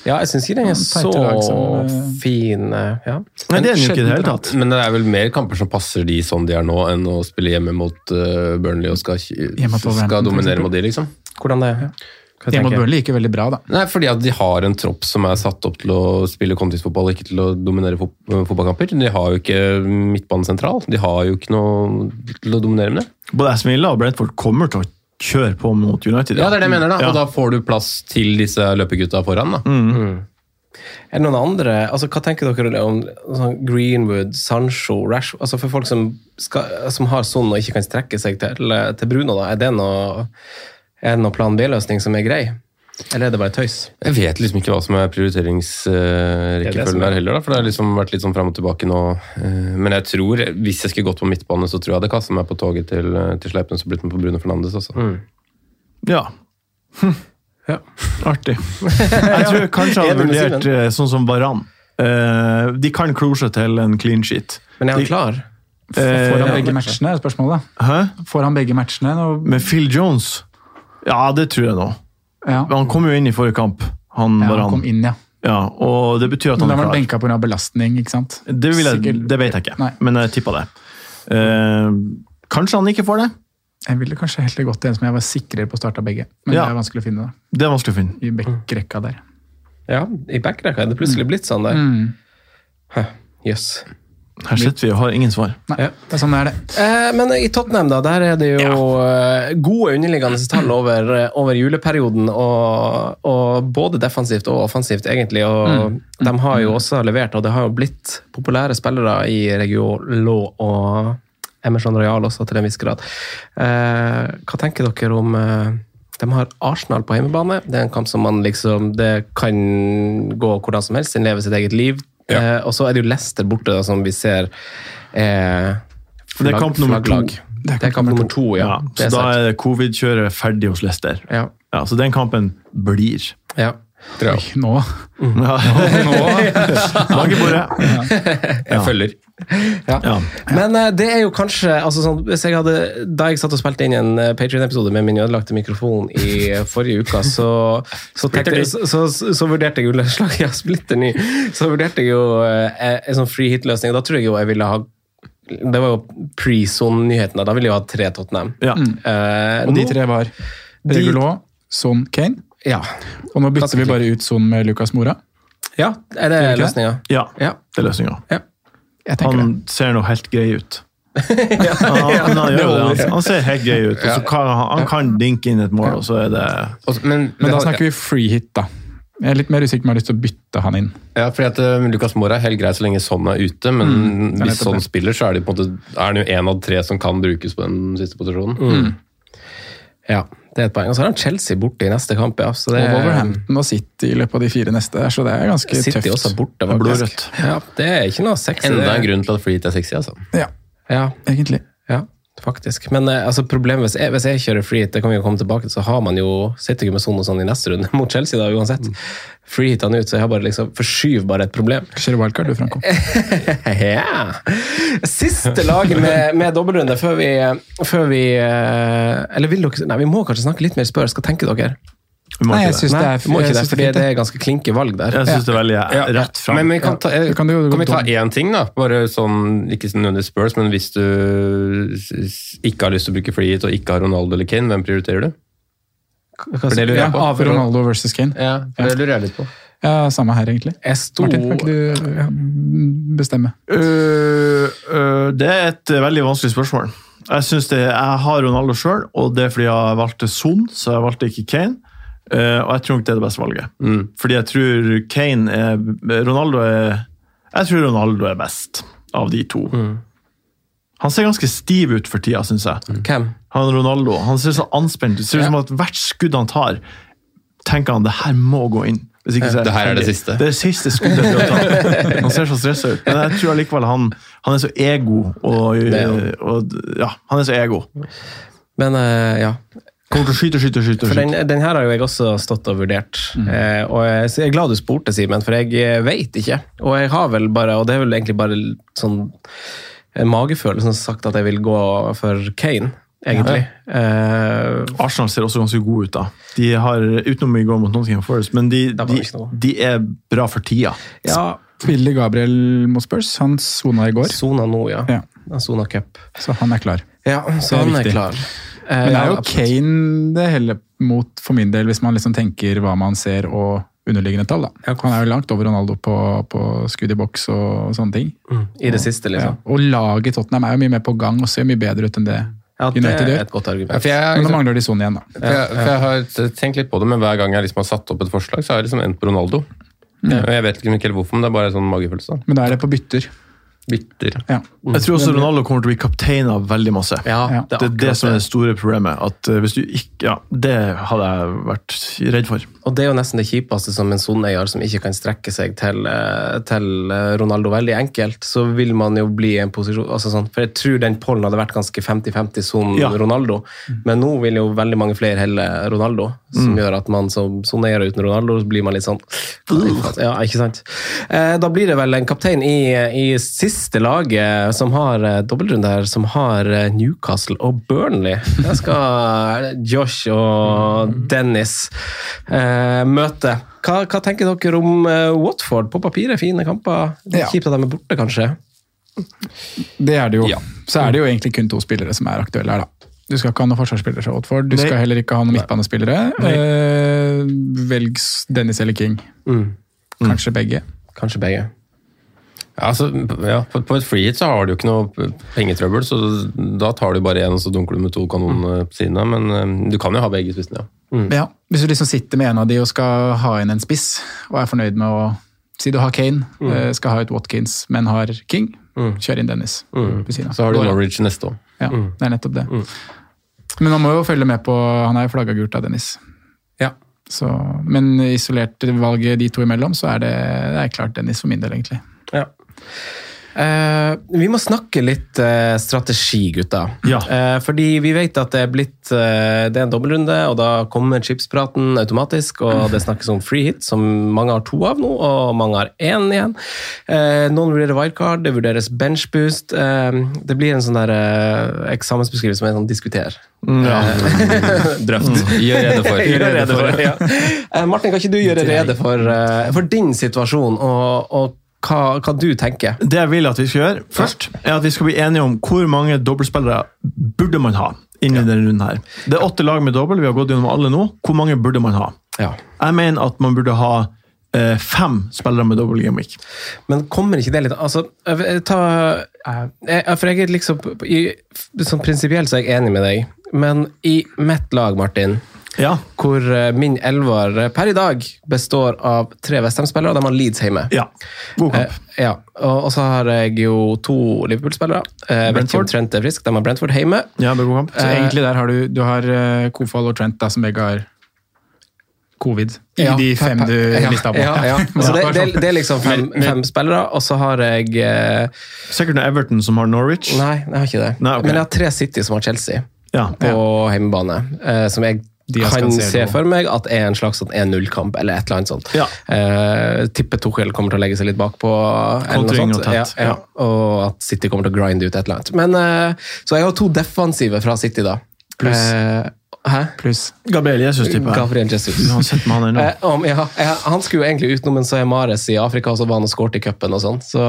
Ja, jeg syns ikke den er så som, eh, fin. eh, Ja. Nei, det er den jo ikke i det hele tatt. Men det er vel mer kamper som passer de sånn de er nå, enn å spille hjemme mot uh, Burnley og skal, skal dominere mot de, liksom. Hvordan det? er? Hjemme mot? Burnley gikk jo veldig bra, da. Nei, fordi at de har en tropp som er satt opp til å spille kontingsfotball, ikke til å dominere fot fotballkamper. De har jo ikke midtbanen sentral. De har jo ikke noe til å dominere med det. Både Aston Villa og Brentford kommer til å kjøre på mot United. Ja, det er det jeg mener, da. Ja. Og da får du plass til disse løpegutta foran, da. Er det noen andre altså Hva tenker dere om sånn Greenwood, Sancho, Rash altså For folk som, skal, som har sånn og ikke kan strekke seg til, til Bruno, da, er det noe, er det noe plan B-løsning som er grei? Eller er det bare tøys? Jeg vet liksom ikke hva som er er prioriteringsrekkefølgen er. der heller, da. For det har liksom vært litt sånn fram og tilbake nå. Eh, Men jeg tror, hvis jeg skulle gått på midtbane, så tror jeg jeg hadde kastet meg på toget til, til Sleipnes og blitt med på Bruno Fernandes. Altså. Ja. Hm. Ja. Artig. Jeg tror kanskje jeg hadde vurdert eh, sånn som Varan. Eh, de kan klo seg til en clean sheet. Men er han klar? Eh, Får han begge matchene, er spørsmålet. Hæ? Får han begge matchene? Med Phil Jones? Ja, det tror jeg nå. Ja. Han kom jo inn i forrige kamp, han ja, han kom inn, ja. Ja, og det betyr at han da var er han klar. benka pga. belastning, ikke sant? Det, vil jeg, det vet jeg ikke, Nei. men jeg tippa det. Eh, kanskje han ikke får det? Jeg ville kanskje heller gått til en som jeg var sikrere på å starte begge. Men Ja. det er vanskelig å finne da, Det er vanskelig å finne. i backrekka der. Ja, i backrekka er det plutselig blitt sånn der. Mm. Yes. Jøss. Her sitter vi og har ingen svar. Nei, Ja. det er sånn er det. Eh, men i Tottenham, da, der er det jo ja. gode underliggende tall over, eh, over juleperioden. Og, og både defensivt og offensivt, egentlig. Og de har jo også levert, og det har jo blitt populære spillere i Region og Emerson Royal også, til en viss grad. Eh, hva tenker dere om eh, de har Arsenal på hjemmebane. Det er en kamp som man liksom Det kan gå hvordan som helst. Den lever sitt eget liv. Eh, og så er det jo Leicester borte, da, som vi ser eh, Det er kamp nummer to. Det er kamp nummer to, ja. Ja, så er da er covid-kjøret ferdig hos Leicester. Ja. Ja, så den kampen blir. ja. Oi, nå. Ja. Nå, i bordet. Jeg følger. Ja. Men uh, det er jo kanskje altså sånn, hvis jeg hadde, Da jeg satt og spilte inn en uh, Patrion-episode med min ødelagte mikrofon i eh, forrige uke, så, så, tenkte, så, så, vurderte jeg jo slag, ja, splitter ny. Så vurderte jeg jo eh, en sånn free hit-løsning. Da tror jeg jo jeg ville ha Det var jo pre-zone-nyhetene. Da ville jeg jo ha tre Tottenham. Ja. Uh, Og de tre var Regulå, Son, Kane. Ja. Og nå bytter vi bare ut Son med Lucas Mora. ja. Er det det? løsninga? ja, Ja. det er løsninga. Ja. Han det. ser nå helt grei ut. Ja, han, han, gjør det. Han, han ser helt grei ut. Og så kan, han, han kan dinke inn et mål, og så er det Men, Men da snakker vi free hit, da. Jeg er litt mer usikker på om jeg har lyst til å bytte han inn. Ja, fordi at uh, Lucas Mora er helt grei så lenge sånn er ute, men er hvis sånn spiller, så er, det på en måte, er han jo én av tre som kan brukes på den siste posisjonen. Mm. Ja, det er et poeng. Og så har han Chelsea borte i neste kamp. Ja. Så det Og Wolverhampton og City i løpet av de fire neste så det er ganske City tøft. også borte, faktisk. Blodrødt. Ja, det er ikke noe sexy. Enda en grunn til at hit er sexy, altså. Ja, Ja, egentlig. ja. Faktisk. Men eh, altså, problemet hvis jeg, hvis jeg kjører free hit, det kan vi jo komme tilbake til, så har man jo sitter ikke med sånn og sånn i neste runde mot Chelsea da, uansett. Hit han ut, så jeg har bare liksom forskyver bare et problem. Kjører wildcard du, Franco. ja. Siste laget med, med dobbeltrunde før vi, før vi eh, Eller vil dere Nei, vi må kanskje snakke litt mer Spurs. Hva tenker dere? Nei, jeg det. syns det er må ikke det, fordi det er ganske klinke valg der. Jeg syns det er veldig Ja. rett fram. Men men kan, ta, Det kan du kan vi ta én ting, da? Bare sånn, Ikke nødvendigvis Spurs, men hvis du ikke har lyst til å bruke free og ikke har Ronaldo eller Kane, hvem prioriterer du? Hva- For det lurer Ja, jeg på. av Ronaldo versus Kane. Ja, for det lurer jeg litt på. Ja, samme her, egentlig. Jeg sto Martin, kan ikke du bestemme? Uh, uh, det er et øh, veldig vanskelig spørsmål. Jeg synes det, jeg har Ronaldo sjøl, og det er fordi jeg valgte Son, så jeg valgte ikke Kane. Øh, og jeg tror nok det er det beste valget. Mm. Fordi jeg tror Kane er Ronaldo er Jeg tror Ronaldo er best av de to. Han ser ganske stiv ut for tida, syns jeg. Hvem? Han Ronaldo han ser så anspent ut. Ser ut som at hvert skudd han tar, tenker han det her må gå inn. Hvis ikke Det her er det siste. Det er det siste skuddet du har tatt. Han ser så stressa ut. Men jeg tror allikevel han, han er så ego. Og, og, ja, han er så ego. Men eh, ja. Kommer til å skyte, skyte, skyte. For den, den her har jo jeg også stått og vurdert. Eh, og jeg, jeg er glad du spurte, Simen, for jeg veit vet ikke. Og jeg har vel bare, og det er vel egentlig bare sånn en magefølelse som har sagt at jeg vil gå for Kane, egentlig. Eh, Arsenal ser også ganske gode ut, da. De har, Utenom i går mot Nottingham Forest, men de, de, de er bra for tida. ja, Spiller Gabriel mot Spurs? Han sona i går, Sona nå, ja. Ja. Sona Cup. så han er klar. Ja, så er han er klar. Eh, Men det er jo ja, Kane det heller mot for min del, hvis man liksom tenker hva man ser og underliggende tall. da. Han er jo langt over Ronaldo på, på skudd i boks og sånne ting. Mm, I det siste, Ja. liksom. Og laget Tottenham er jo mye mer på gang og ser mye bedre ut enn det Ja, det United er et godt Ja, argument. for jeg, Men nå mangler de Son igjen, da. For jeg, for jeg har tenkt litt på det, men hver gang jeg liksom har satt opp et forslag, så har jeg liksom endt på Ronaldo. Og Jeg vet ikke helt hvorfor, men det er bare en sånn magefølelse. Men da er det på bytter. Bytter. Ja. Jeg tror også Ronaldo kommer til å bli kaptein av veldig masse. Ja, Ja. Det er det som er det store problemet. At eh, hvis du ikke, ja, Det hadde jeg vært redd for. Og det er jo nesten det kjipeste som en soneier som ikke kan strekke seg til, eh, til eh, Ronaldo veldig enkelt, så vil man jo bli i en posisjon altså sånn, For jeg tror den pollen hadde vært ganske 50-50 som Ja. Ronaldo, men nå vil jo veldig mange flere helle Ronaldo, som gjør at man som soneier uten Ronaldo så blir man litt sånn Ja, ikke sant? Eh, Da blir det vel en kaptein i, i siste laget som har eh, dobbeltrunde her, som har eh, Newcastle og Burnley. Der skal Josh og Dennis eh, møte. Hva, hva tenker dere om eh, Watford? På papiret fine kamper. Er Ja. Kjipt at de er borte, kanskje. Det er det jo. Ja. Så er det jo egentlig kun to spillere som er aktuelle her, da. Du skal ikke ha noen forsvarsspillere fra Watford. Du Nei. skal heller ikke ha noen midtbanespillere. Eh, velg Dennis eller King. Kanskje begge. Kanskje begge. Ja, altså, ja, på, på et freehit så har du jo ikke noe pengetrøbbel, så da tar du bare én og så dunker du med to kanoner på siden av, men eh, du kan jo ha begge spissene, ja. Ja, Hvis du liksom sitter med en av de og skal ha inn en spiss, og er fornøyd med å Si du har Kane, mm. skal ha ut Watkins, men har King, kjør inn Dennis. på siden av. Så har du Norwich neste år. Ja, det er nettopp det. Men man må jo følge med på Han er jo flagga gult av Dennis. Ja. Så, men isolert valget de to imellom, så er det, det er klart Dennis for min del, egentlig. Ja. Eh, vi må snakke litt uh, strategi, gutta. Ja. Uh, fordi vi vet at det er blitt Det er en dobbeltrunde, og da kommer chipspraten automatisk. Og det snakkes om free hit, som mange har to av nå, og mange har én igjen. Noen vurderer wildcard, det vurderes benchboost. Eh, det blir en sånn der eksamensbeskrivelse som er sånn diskuter. Drøft. Gjør rede for. Gjør rede for, ja. Martin, kan ikke du gjøre rede for, for din situasjon, og, og hva, hva du tenker? Det jeg vil at vi skal gjøre først, er at vi skal bli enige om hvor mange dobbeltspillere burde man ha inni denne runden her. Det er åtte lag med dobbel, vi har gått gjennom alle nå. Hvor mange burde man ha? Ja. Jeg mener at man burde ha eh, fem spillere med dobbel gimmick. Men kommer ikke det litt Altså, ta jeg, For jeg er liksom i, Sånn prinsipielt så er jeg enig med deg, men i mitt lag, Martin, Ja. hvor eh, min elver eh, per i dag består av tre Westham-spillere, og de har Leeds hjemme. ja. God kamp. Eh, ja, og, så har jeg jo to Liverpool-spillere. Eh, Brentford. Trent er frisk, de har Brentford hjemme. Ja, det er god kamp. Så egentlig der har du, du har eh, Kofal og Trent da, som begge har covid i Ja, de fem du ja, lista opp. Ja, ja. Altså, det, det, det er liksom fem, fem spillere, og så har jeg eh, Sikkert noe Everton som har Norwich. Nei, jeg har ikke det. Nei, okay. Men jeg har tre City som har Chelsea Ja. på hjemmebane. Eh, som jeg kan se for meg at er en slags sånn 1-0-kamp, eller et eller annet sånt. Ja. Eh, tipper Tuchel kommer til å legge seg litt bakpå. eller Ja, ja. Og at City kommer til å grinde ut et eller annet. Men, eh, så jeg har to defensive fra City, da. Pluss. Eh, hæ? Pluss Gabriel Jesus-type. Gabriel Jesus. Med han ennå. Eh, om, ja, han skulle jo egentlig utenom en Sayed Mares i Afrika, og så var han og skåret i cupen og sånn. Så,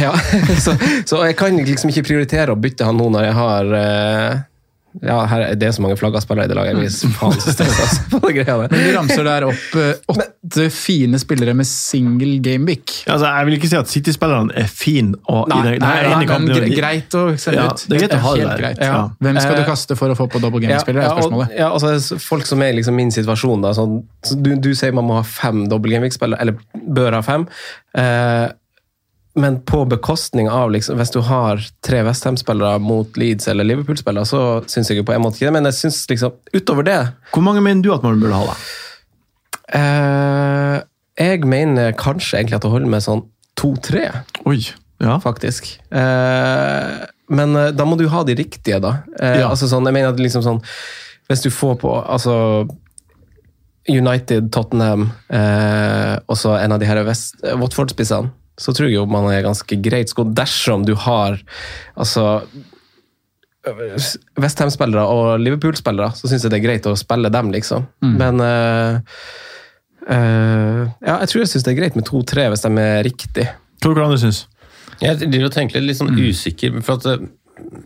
ja, så, så jeg kan liksom ikke prioritere å bytte han nå når jeg har eh, ja, her, er- Det er så mange flaggaspillere i det laget. Jeg blir faen så stressa altså, på det greia der. Men du ramser der opp eh, åtte fine spillere med single gamebic. Altså, jeg vil ikke si at City-spillerne er fine. Og, nei, ene nei, men greit å sende Ja, ut. det er greit å ha det helt der. greit. Ja. Hvem skal du Eh, kaste for å få på double game-spillere, er og, spørsmålet. ja, altså, folk som er i liksom min situasjon, da, sånn, så du, du sier man må ha fem double game-spillere, eller bør ha fem. Eh, men på bekostning av liksom, Hvis du har tre Westham-spillere mot Leeds eller Liverpool-spillere, så syns jeg jo på en måte ikke det. Men jeg synes liksom, utover det Hvor mange mener du at man burde ha, da? eh, Jeg mener kanskje egentlig at det holder med sånn to-tre, Ja. faktisk. Eh, men eh, da må du ha de riktige, da. Eh, Ja. altså sånn, jeg mener at liksom sånn Hvis du får på altså United, Tottenham og og så en av de her eh, Watford-spissene, så tror jeg jo man er ganske greit skodd dersom du har altså Westham-spillere og Liverpool-spillere, så syns jeg det er greit å spille dem, liksom. Men uh, uh, Ja, jeg tror jeg syns det er greit med to-tre hvis de er riktige. Hva du andre syns Jeg driver og tenker litt, sånn mm. usikker, for at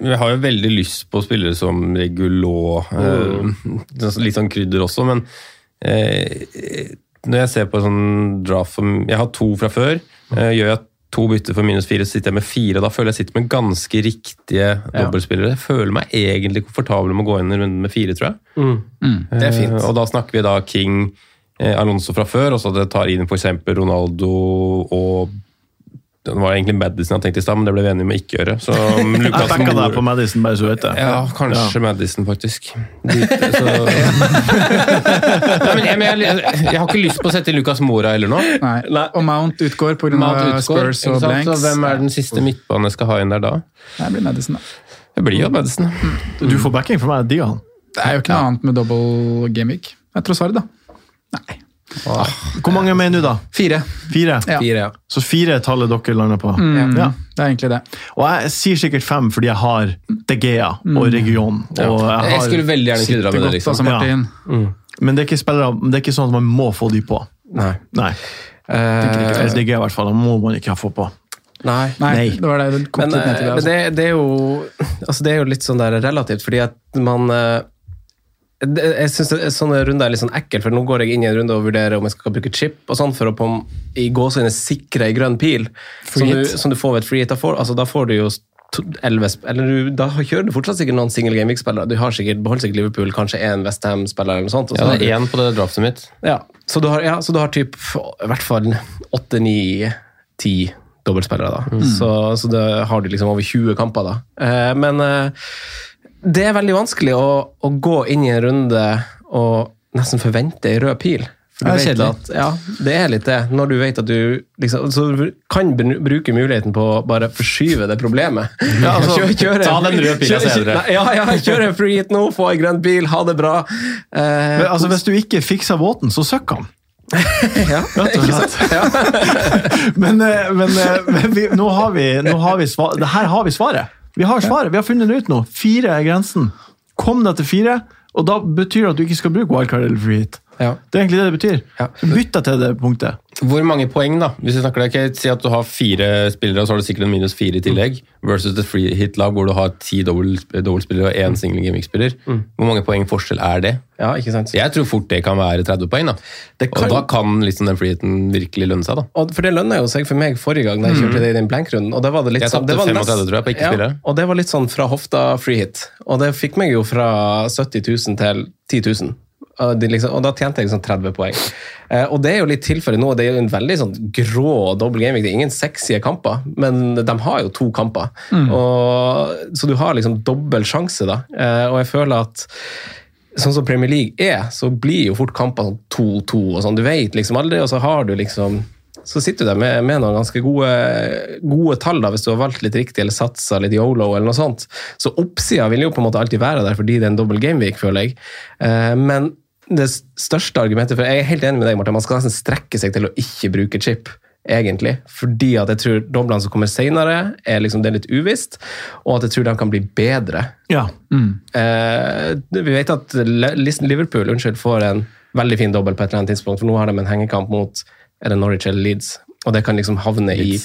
vi har jo veldig lyst på spillere som Regulå, eh, litt sånn krydder også, men eh, når jeg ser på sånn draft Jeg har to fra før. Eh, gjør jeg to bytter for minus fire, så sitter jeg med fire. og Da føler jeg sitter med ganske riktige dobbeltspillere. Jeg føler meg egentlig komfortabel med å gå inn i runden med fire, tror jeg. Det er fint. Eh, og da snakker vi da King, eh, Alonso fra før, og så det tar inn f.eks. Ronaldo og det var egentlig Madison jeg tenkte i stad, men det ble vi enige om å ikke gjøre. Så Lukas Jeg deg på Madison, bare så du vet det. ja, kanskje Madison, faktisk. Dit, så... Nei, men jeg, men jeg, jeg har ikke lyst på å sette Lucas Mora heller nå. Nei. Og Mount utgår pga. Mount utgår, Spurs og blanks. Så hvem er den siste midtbanen jeg skal ha inn der da? Det blir Madison, da. Det blir jo Madison. Du får backing for meg, Dian. Det er jo ikke noe annet med double gamic. Jeg tror svaret, da. Nei. Hvor mange mener du, da? Fire. Fire? Ja. Fire, ja. Så fire er tallet dere lander på? Mm, Ja. Det er egentlig det. Og jeg sier sikkert fem fordi jeg har De Gea og region. Og jeg Jeg skulle veldig gjerne krydra med det, Godt, liksom. altså, Martin. men det er, ikke spillere, det er ikke sånn at man må få de på. Nei. Nei. Eh, Eller De Gea, i hvert fall. Da må man ikke få på. nei. Nei, det var det det kom Men, litt ned eh, til. Det, men altså. det, det, er jo, altså det er jo litt sånn der relativt, fordi at man eh, Jeg syns sånne runder er litt sånn ekkelt, for nå går jeg inn i en runde og vurderer om jeg skal bruke chip og sånn for å på, i gåsehudene sikre ei grønn pil som du, som du får ved et free hit. Da får, altså, da får du jo to- 11 eller du, Da kjører du fortsatt sikkert noen single game week-spillere. Du har sikkert, beholder sikkert Liverpool, kanskje én Westham-spiller eller noe sånt. Ja, det er én på det draftet mitt. ja, så du har, ja, så du har typ, i hvert fall åtte, ni, ti dobbeltspillere. da. Så, så da har du liksom over 20 kamper. da. Eh, men eh, det er veldig vanskelig å, å gå inn i en runde og nesten forvente ei rød pil. For det er at, ja, det er litt det. Når du vet at du liksom, Så du kan bruke muligheten på å bare forskyve det problemet. Ja, altså, kjør, kjør, ta den røde pila senere. Ja, ja, kjøre en free hit nå, få en grønn bil, ha det bra. Eh, Men, altså, hvis du ikke fikser båten, så søkk han. ja, ikke sant? men eh, men, eh, men vi, nå har vi, nå har vi svar, her har vi svaret. Vi har svaret, vi har funnet det ut nå. Fire er grensen. Kom deg til fire, og da betyr det at du ikke skal bruke wildcard eller free hit. Ja. Det er egentlig det det betyr. Ja. Bytt deg til det punktet. Hvor mange poeng, da? Hvis vi snakker deg, okay, Si at du har fire spillere, og så har du sikkert en minus fire i tillegg, versus et free hit-lag hvor du har ti dobbel- dobbeltspillere og én single gimmick-spiller. Hvor mange poeng forskjell er det? ja, ikke sant? Jeg tror fort det kan være 30 poeng. da. Kan- Og da kan liksom den friheten virkelig lønne seg. da. Og for det lønna jo seg for meg forrige gang da jeg kjørte det i den blankrunden. Og det var det litt Jeg sånn, tapte det var 35, nest- tror jeg, på ikke spillere. Ja, og det var litt sånn fra hofta free hit. Og det fikk meg jo fra 70 000 til 10 000. Og, det liksom, og da tjente jeg liksom 30 poeng. Eh, og det er jo litt tilfellet nå. Det er jo en veldig sånn grå dobbel gaming. Det er ingen sexy kamper, men de har jo to kamper. Og, så du har liksom dobbel sjanse, da. Eh, og jeg føler at sånn som Premier League er, så blir jo fort kamper sånn 2-2 og sånn. Du vet liksom aldri, og så har du liksom så sitter du der med, med noen ganske gode, gode, tall da, hvis du har valgt litt riktig eller satsa litt yolo. eller noe sånt. Så oppsida vil jo på en måte alltid være der fordi det er en dobbel gameweek, føler jeg. Eh, men det største argumentet for Jeg er helt enig med deg, Martin. Man skal nesten strekke seg til å ikke bruke chip egentlig. Fordi at jeg tror doblene som kommer senere, er liksom det er litt uvisst. Og at jeg tror de kan bli bedre. Ja. Mm. Eh, vi vet at Liverpool unnskyld, får en veldig fin dobbel på et eller annet tidspunkt, for nå har de en hengekamp mot er det Norwich eller Leeds. Og det kan liksom havne i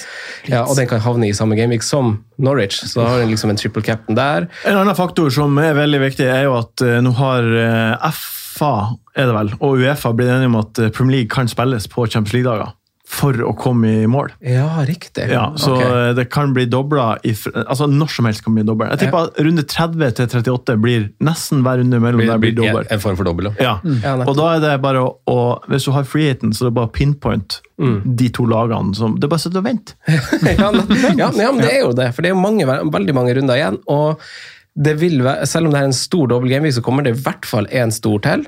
ja, og den kan havne i samme gameweek som Norwich. Så da har du liksom en triple captain der. En annen faktor som er veldig viktig, er jo at uh, nå har uh, FA er det vel, og Uefa blitt enige om at eh, Premier League kan spilles på Champions League-dager for å komme i mål. Ja, riktig. Ja, så okay. det kan bli dobla altså Når som helst kan bli dobla. Jeg tipper ja. runde 30 til 38 blir nesten hver runde mellom blir, der blir dobbel. En form for dobbel, ja. Mm. ja og da er det bare å, å Hvis du har freeheten, så er det bare pinpoint mm. de to lagene som Det er bare å sitte og vente. ja, men det er jo det, for det er jo mange, veldig mange runder igjen. og det vil være, Selv om det er en stor dobbel game, så kommer det i hvert fall én stor til.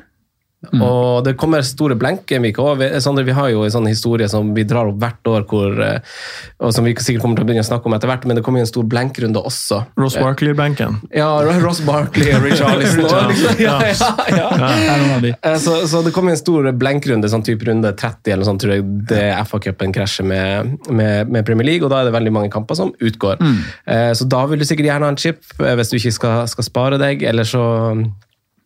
Mm. Og det kommer store blenker. Vi, vi har jo en sånn historie som vi drar opp hvert år, hvor, eh, og som vi sikkert kommer til å begynne å snakke om etter hvert, men det kommer jo en stor blenkrunde også. Ross Barkley-benken? Ja, Ross Barkley og Rich Arlison. liksom, ja, ja, ja. Eh, så, så, det kommer en stor blenkrunde, sånn type runde 30 eller sånn, tror jeg det FA-cupen krasjer med, med, med, Premier League, og da er det veldig mange kamper som utgår. Mm. Eh, så da vil du sikkert gjerne ha en chip hvis du ikke skal, skal spare deg, eller så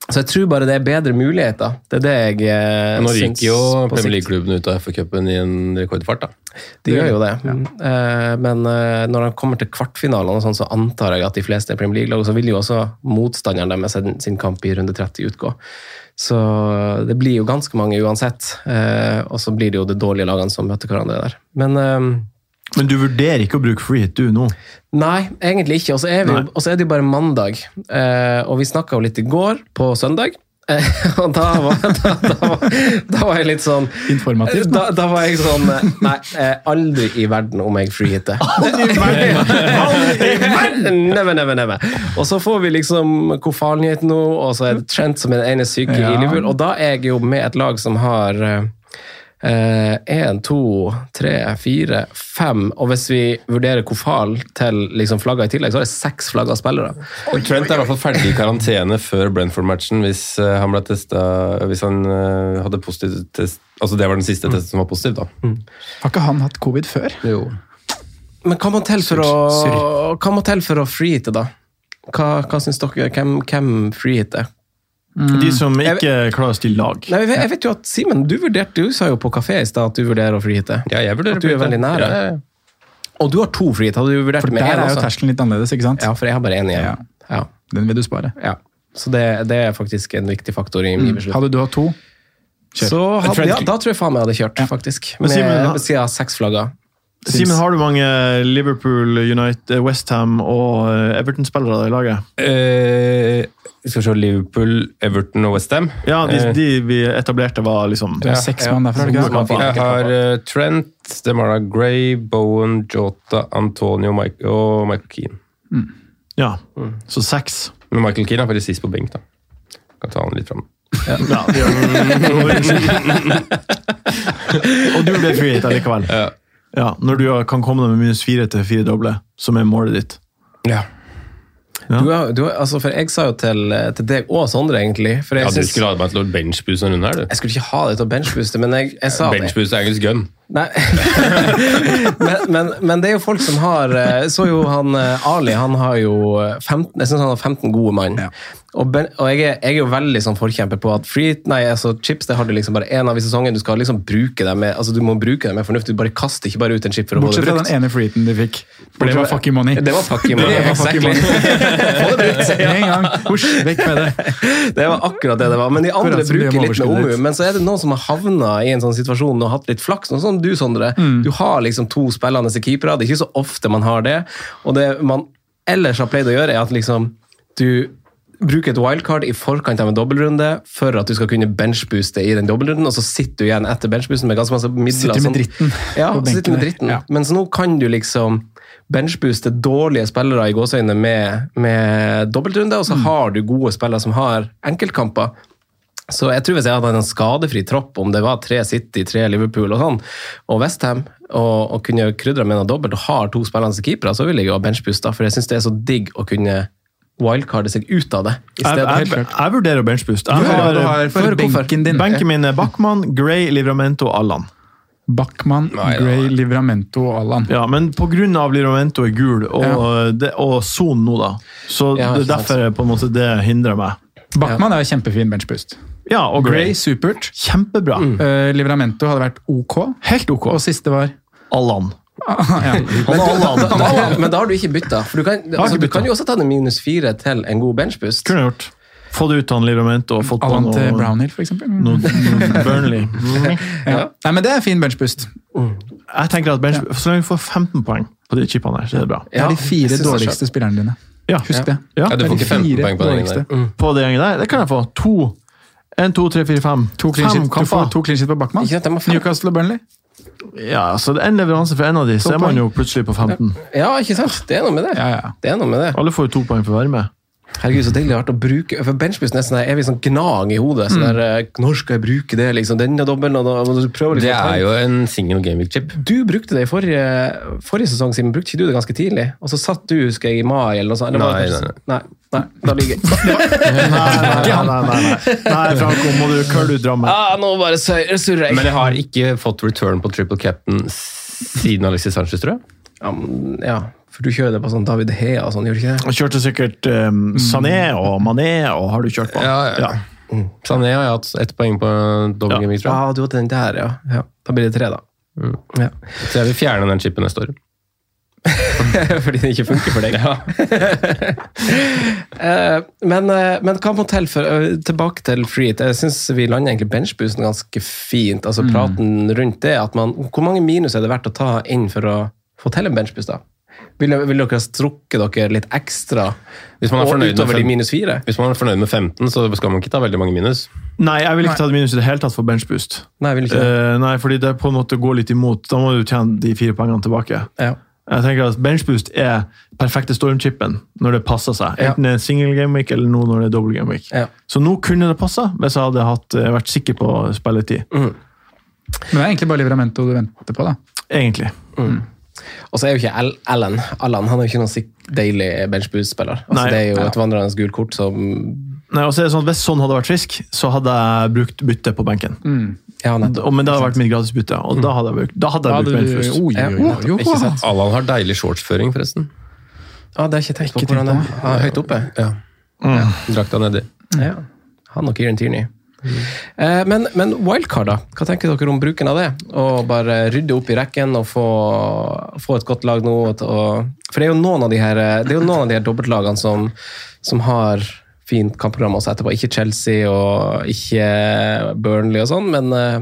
så jeg tror bare det er bedre muligheter. Det er det jeg eh, Nå ryker jo Premier League-klubben ut av FA-cupen i en rekordfart, da. De gjør jo det. Ja. Eh, men eh, når de kommer til kvartfinalene, sånn, så antar jeg at de fleste er Premier League-lag, og så vil jo også motstanderen deres sin, sin kamp i runde 30 utgå. Så det blir jo ganske mange uansett. Eh, og så blir det jo de dårlige lagene som møter hverandre der. Men eh, men du vurderer ikke å bruke freehit, du, nå? Nei, egentlig ikke. Og så er, er, det jo bare mandag. Eh, og vi snakka jo litt i går, på søndag. Eh, og da var, da, da, da var, jeg litt sånn Informativt? Da, var jeg sånn eh, Nei, eh, aldri i verden om jeg freehitter. Aldri i verden! Aldri i verden! Neve, neve, neve. Og så får vi liksom Kofalnyhet nå, og så er det Trent som er den ene syke ja. i Liverpool. Og da er jeg jo med et lag som har Én, eh, to, tre, fire, fem. Og hvis vi vurderer Kofal til liksom flagga i tillegg, så er det seks flagga spillere. Og Trent er i hvert fall ferdig i karantene før Brentford-matchen hvis uh, han ble testa Hvis han uh, hadde positiv test Altså Det var den siste mm. testen som var positiv, da. Mm. Har ikke han hatt covid før? Jo. Men hva må til for å, hva må til for å freehite, da? Hva, hva syns dere? Hvem, hvem freehitter? Mm. De som ikke klarer å stille lag. Nei, jeg vet jo at Simen, du vurderte, du sa jo på kafé i stad at du vurderer å frihitte. Ja, jeg vurderer at du er veldig nær. Ja, ja. Og du har to frihitt. Hadde du vurdert for med én? For der er jo terskelen litt annerledes, ikke sant? Ja, for jeg har bare én igjen. Ja. ja. Den vil du spare. Ja. Så det, det, er faktisk en viktig faktor i min mm. beslutning. Hadde du hatt to? Kjør. Så hadde, ja, da tror jeg faen meg jeg hadde kjørt, faktisk. Med, med siden av seks flagger. Simen, har du mange Liverpool, United, Westham og eh, Everton-spillere i laget? Eh, vi skal se Liverpool, Everton og Westham. Ja, de, eh, de, vi etablerte, var liksom ja, seks mann derfra. Jeg har uh, Trent, Demara Gray, Bowen, Jota, Antonio Mike, og Michael Keane. Mm. Ja, mm. så seks. Men Michael Keane er faktisk sist på benk, da. Kan ta han litt fram. Ja. ja og du ble free hit allikevel. Ja. Ja, Når du kan komme deg med minus fire til fire doble, som er målet ditt. Ja. ja. Du, du, altså for Jeg sa jo til, til deg og Sondre, egentlig for jeg Ja, Du skulle ha meg til å benchbooste en runde her, du. Jeg skulle ikke ha deg til å benchbooste, men jeg, jeg sa Benchboost er engelsk gun. Nei. men, men, men, det er jo folk som har eh, Så jo han eh, Ali, han har jo 15, jeg synes han har 15 gode mann. Ja. Og, ben, og jeg, er, jeg, er, jo veldig sånn forkjemper på at free, nei, altså chips det har du liksom bare én av i sesongen. Du skal liksom bruke dem med altså du må bruke dem med fornuft. Du bare kaster ikke bare ut en chip for å Bortsett få det brukt. Bortsett fra den ene freeten de fikk. For det var fucky money. Det var fucky money, det var fucky money. Få det brukt en gang. Husj, vekk med det. Det var akkurat det det var. Men de andre bruker litt med omhu. Men så er det noen som har havna i en sånn situasjon og hatt litt flaks. Noe sånn du, Sondre. Mm. Du har liksom to spillende keepere. Det er ikke så ofte man har det. Og det man ellers har pleid å gjøre, er at liksom du bruker et wildcard i forkant av en dobbeltrunde for at du skal kunne benchbooste i den dobbeltrunden, og så sitter du igjen etter benchboosten med ganske masse midler. Sitter med dritten Ja, sitter med dritten. Ja. Mens nå kan du liksom benchbooste dårlige spillere i gåseøynene med, med dobbeltrunde, og så har du gode spillere som har enkeltkamper. Så jeg tror hvis jeg hadde en skadefri tropp, om det var tre City, tre Liverpool og sånn, og Westham, og, og kunne krydra med noe dobbelt og har to spillende keepere, så ville jeg jo ha benchboosta, for jeg syns det er så digg å kunne wildcarde seg ut av det. I Jeg, jeg, jeg vurderer å benchboost. Jeg har- du har for for benken din. benken min er Backman, Gray, Livramento og Allan. Backman, Gray, Livramento og Allan. Ja, men pga. Livramento er gul, og, det, og Son nå, da. Så Ja, det er derfor på en måte det hindrer meg. Backman er jo kjempefin benchboost. Ja, og Gray, Gray. supert. Kjempebra. Uh, Livramento hadde vært ok. Helt ok. Og siste var Allan. ja. Han og Allan. Da, da, men da har du ikke bytta. For du kan, altså, ikke du bytta. kan jo også ta en minus fire til en god benchboost. Kunne gjort. gjort. Fått ut han Livramento og fått på Allan til Brownhill, for eksempel. noe, noe Burnley. Ja. Nei, men det er fin benchboost. Jeg tenker at bench, Så lenge du får 15 poeng på de chipene her, så er det bra. Det er de fire det dårligste spillerne dine. Ja. Husk det. Ja. Ja, du får ikke 15 poeng på den gjengen der. På det gjengen der, det kan jeg få. To. En, to, tre, fire, fem. To clean Fem sheet. Du får to clean shit på Backman. Newcastle og Burnley. Ja, så det er en leveranse for en av de, så er man jo plutselig på 15. Ja, ikke sant? Det er noe med det. Ja, ja. Det er noe med det. Alle får jo to poeng for å være med. Herregud, så deilig hardt å bruke For benchboosten er sånn evig sånn gnag i hodet. Sånn der, eh, Når skal jeg bruke det? liksom, Denne dobbelen og da, og du prøver liksom Det er jo en single gameweek-chip. Du brukte det i forrige, forrige sesong, Simen. Brukte ikke du det ganske tidlig? Og så satt du husker jeg, i mai eller noe sånt? eller nei, Nei, nei, nei, da ligger jeg. Nei, nei, nei, nei, nei. nei Franco, må du kølle ut Drammen. ah, nå bare surrer jeg. Men jeg har ikke fått return på triple captain siden Alexis Sanchez, tror jeg. Men- ja, for du kjører det på sånn David Hea og sånn, gjør du ikke det? Han kjørte sikkert um, Sané og Mané, og har du kjørt på? Ja, ja. Sané har jeg hatt ett poeng på dobbel Ja. gameweek, tror jeg. Ja, du hadde den der, ja. ja. Da blir det tre, da. Ja. Så jeg vil fjerne den chipen neste år. Fordi den ikke funker for deg. Eh, men, eh, men hva må til for eh, Tilbake til Freet. Jeg syns vi lander egentlig benchboosten ganske fint. Altså Praten rundt det. at man, Hvor mange minus er det verdt å ta inn for å få til en benchboost? da? Vil, vil dere ha strukket dere litt ekstra Hvis man er og utover de minus fire? Hvis man er fornøyd med 15, så skal man ikke ta veldig mange minus. Nei, jeg vil ikke ta det minus i det hele tatt for benchboost. Nei, jeg vil ikke det. Eh, nei, fordi det på en måte går litt imot. Da må du tjene de fire pengene tilbake. Ja. Jeg tenker at Benchboost er perfekte stormchipen når det passer seg. Ja. Enten det er single game week eller nå når det er double game week. Ja. Så nå kunne det passa, hvis jeg hadde hatt, eh, vært sikker på spilletid. Men det er egentlig bare Livramento du venter på, da. Egentlig. Og så er jo ikke Al- Allen Allan han er jo ikke noen sikk deilig benchboost-spiller. Altså, det er jo et vandrende gult kort som Nei, og så er det sånn at Hvis sånn hadde vært frisk, så hadde jeg brukt bytte på benken. Ja, nettopp. Men det hadde vært mitt gratisbytte, og da hadde jeg brukt, da hadde jeg brukt Benchboost. Oh, oi, oi. Allan har deilig shortsføring, forresten. Ja, det har jeg ikke tenkt på. Ikke hvordan det er. Ah, høyt oppe. Ja. Drakta nedi. Ja. Han og Kieran Tierney. Eh, men, men wildcard, da? Hva tenker dere om bruken av det? Å bare rydde opp i rekken og få, få et godt lag nå? Og, for det er jo noen av de her, det er jo noen av de her dobbeltlagene som, som har fint kampprogram også etterpå. Ikke Chelsea og ikke Burnley og sånn, men eh,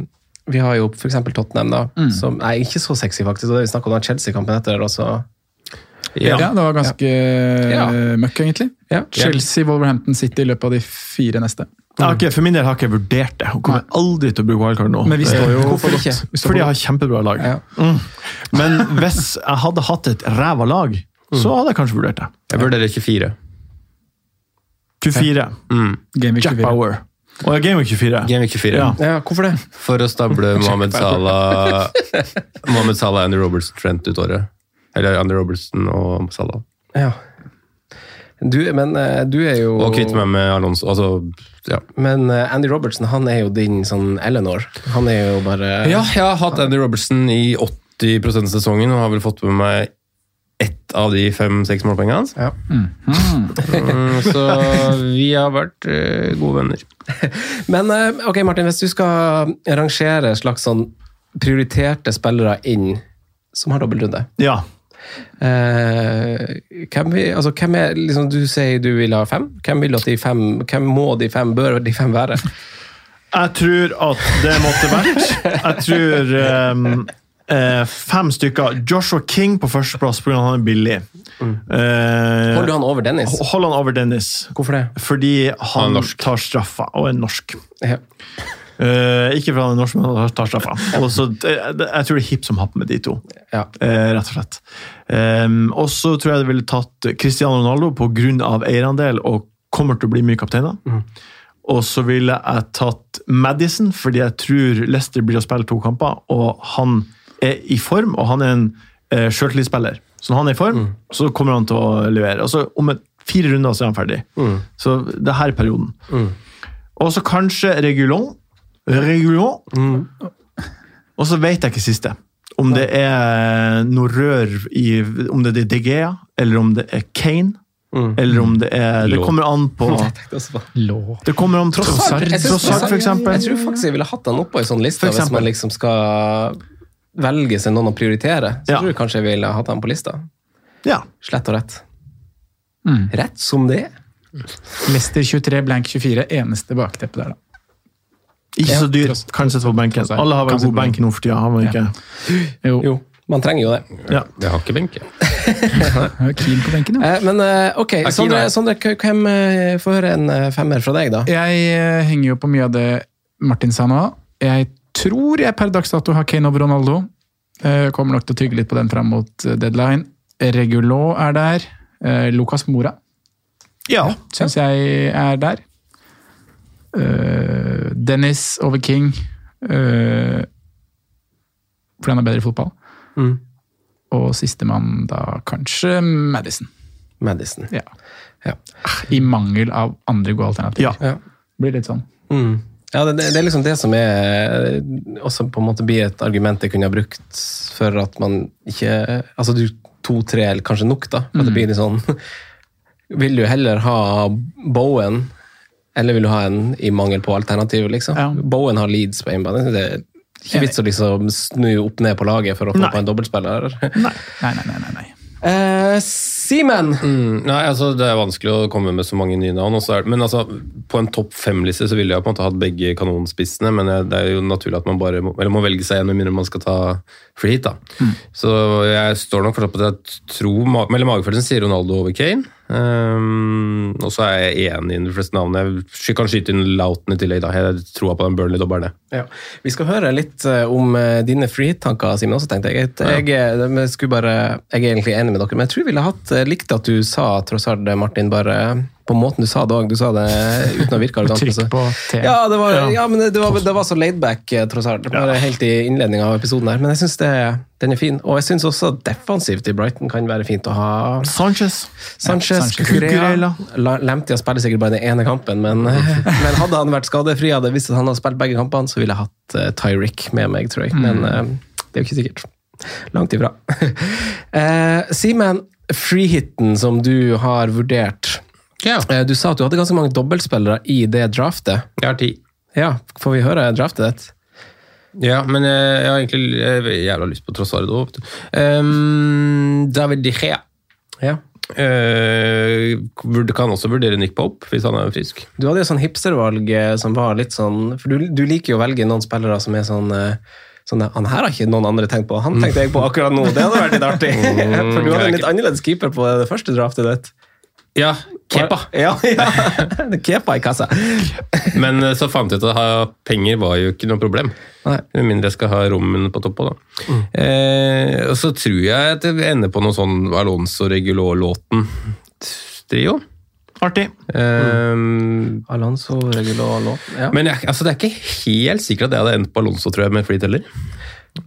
vi har jo f.eks. Tottenham, da. Som er ikke så sexy, faktisk. og det Vi snakka om den Chelsea-kampen etter. også. Ja, det var ganske Ja. møkk, egentlig. Ja. Chelsea, Wolverhampton City i løpet av de fire neste. Jeg okay, for min del har jeg ikke vurdert det, og kommer aldri til å bruke wildcard nå. Men vi står jo Hvorfor for ikke? Vi står Fordi jeg har kjempebra lag. Ja. Mm. Men hvis jeg hadde hatt et ræva lag, så hadde jeg kanskje vurdert det. Jeg vurderer 24. 24. Mm. Jack 24. Og Og jeg Game Week 24. Game Week 24. Ja. Ja, hvorfor det? For å stable Mohammed Salah Mohammed Salah, Andy Robertson, Trent ut året. Eller Andy Robertson og Salah. Ja. Du, men eh, du er jo Og kvitte meg med Alonso. Altså, ja. Men eh, Andy Robertson han er jo din sånn Eleanor. Han er jo bare ja, jeg har hatt Andy Robertson i 80 av sesongen og har vel fått med meg ett av de fem-seks målpoengene hans. Ja. Mm, så vi har vært eh, gode venner. Men ok, Martin, hvis du skal rangere slags sånn prioriterte spillere inn som har dobbeltrunde Ja. Eh, hvem, vi, altså, hvem er liksom, Du sier du vil ha fem. Hvem vil at de fem Hvem må de fem, bør de fem være? Jeg tror at det måtte vært Jeg tror um, eh, fem stykker. Joshua King på førsteplass pga. han er billig. Eh, Holder du han over Dennis? Hold han over Dennis. Hvorfor det? Fordi han, han tar straffa, og er norsk. Ja. Eh, ikke fra han er norsk, men han tar straffa. Jeg tror det er hipp som happ med de to, Ja. uh, rett og slett. Um, og så tror jeg det ville tatt Cristiano Ronaldo pga. eierandel og kommer til å bli mye kapteiner. Og så ville jeg tatt Madison, fordi jeg tror Leicester blir å spille to kamper, og han er i form, og han er en eh, sjøltillitsspiller. Så når han er i form, så kommer han til å levere. Og så om et, fire runder så er han ferdig. Så det her er perioden. Og så kanskje Regulon. Regulon. Og så vet jeg ikke siste. Om det er noe rør i Om det er DGA, eller om det er Kane. Eller om det er Det kommer an på. Det kommer an Trossard. For jeg tror faktisk jeg ville hatt han oppå i sånn liste hvis man liksom skal velge seg noen å prioritere. Så Ja. tror jeg kanskje jeg ville hatt han på lista. Ja. Slett og rett. Mm. Rett som det er. Mester 23, blank 24. Eneste bakteppe der, da. Ikke så dyr. Kan sette på benken. Alle har vel god benk nå for tida. Har man Ja. ikke? Jo, Jo, man trenger jo det. Ja. Jeg har ikke benk, er keen på benken, jo. Eh, Men eh, ok, Sondre. Sondre hvem eh, får høre en femmer fra deg, da? Jeg henger jo på mye av det Martin sa nå. Jeg tror jeg per dags dato har Kane over Ronaldo. Jeg Kommer nok til å tygge litt på den fram mot deadline. Regulo er der. Lucas Mora ja. syns jeg er der. Eh, Dennis over King. Uh, fordi han er bedre i fotball. Mm. Og sistemann da kanskje Madison. Madison. Ja. Ja. I mangel av andre gode alternativer. Ja. Ja. Blir litt sånn. Mm. Ja, det, det er liksom det som er også på en måte blir et argument jeg kunne ha brukt for at man ikke Altså du to-tre er kanskje nok, da. For at det blir litt sånn Vil du heller ha Bowen, eller vil du ha en i mangel på alternativ, liksom? Ja. Bowen har Leeds på hjemmebane. Det er ikke vits å liksom snu opp ned på laget for å få Nei. på en dobbeltspiller. Nei, nei, nei. nei, nei. Eh, Simen! Mm, nei, altså Det er vanskelig å komme med så mange nye navn. også Men altså, på en topp fem-liste så ville jeg på en måte hatt begge kanonspissene, men jeg- det er jo naturlig at man bare må, eller må velge seg en med mindre man skal ta free hit. da. Så jeg står nok fortsatt på at jeg tror Eller magefølelsen sier Ronaldo over Kane. Ehm, og så er jeg enig i de fleste navnene. Jeg kan skyte inn Lauten i tillegg. da. Jeg tror på den Burnley-dobberne. Ja. Vi skal høre litt eh, om eh, dine free-tanker, Simen. også tenkte Jeg jeg, jeg, jeg, skulle bare, jeg er egentlig enig med dere, men jeg tror jeg ville hatt eh, likt at du sa tross alt, Martin, bare på måten du sa det òg. Du sa det uten å virke arrogant. Trykk altså. på T. Ja, det var, Ja. ja, men det, det, var, det var så laidback, tross alt. Bare helt i innledninga av episoden her. Men jeg syns den er fin. Og jeg syns også defensivt i Brighton kan være fint å ha Sanchez. Sanchez, Sanchez. Cucurella. La- Lemtia spiller sikkert bare den ene kampen, men, men hadde han vært skadefri, hadde jeg visst at han hadde spilt begge kampene, så ville jeg hatt uh, Tyrick med meg, tror jeg. Men uh, det er jo ikke sikkert. Langt ifra. uh, Simen, freehitten som du har vurdert. Ja. Eh, du sa at du hadde ganske mange dobbeltspillere i det draftet. Jeg har ti. Ja, Får vi høre draftet ditt? Ja, men jeg, jeg har egentlig jeg jævla lyst på Trossard òg, vet du. Ehm, David De Gea. Ja. Uh, kan også vurdere Nick Pope, hvis han er frisk. Du hadde jo sånn hipstervalg eh, som var litt sånn For du, du liker jo å velge noen spillere som er sånn eh, Sånn, han her har ikke noen andre tenkt på. Han tenkte jeg på akkurat nå. Det hadde vært litt artig. For du hadde en litt annerledes keeper på det første draftet ditt. Ja, Kepa. Ja, ja. Kepa i kassa. Men eh, så fant jeg ut at ha penger var jo ikke noe problem. Nei. Med mindre jeg skal ha rommen på topp Da. Mm. Eh, og så tror jeg at jeg ender på noe sånn Alonso Regulo-låten-trio. Artig. Eh, Alonso, Regulo, Lå. Ja. Men jeg, altså, det er ikke helt sikkert at jeg hadde endt på Alonso tror jeg, med Fleet heller.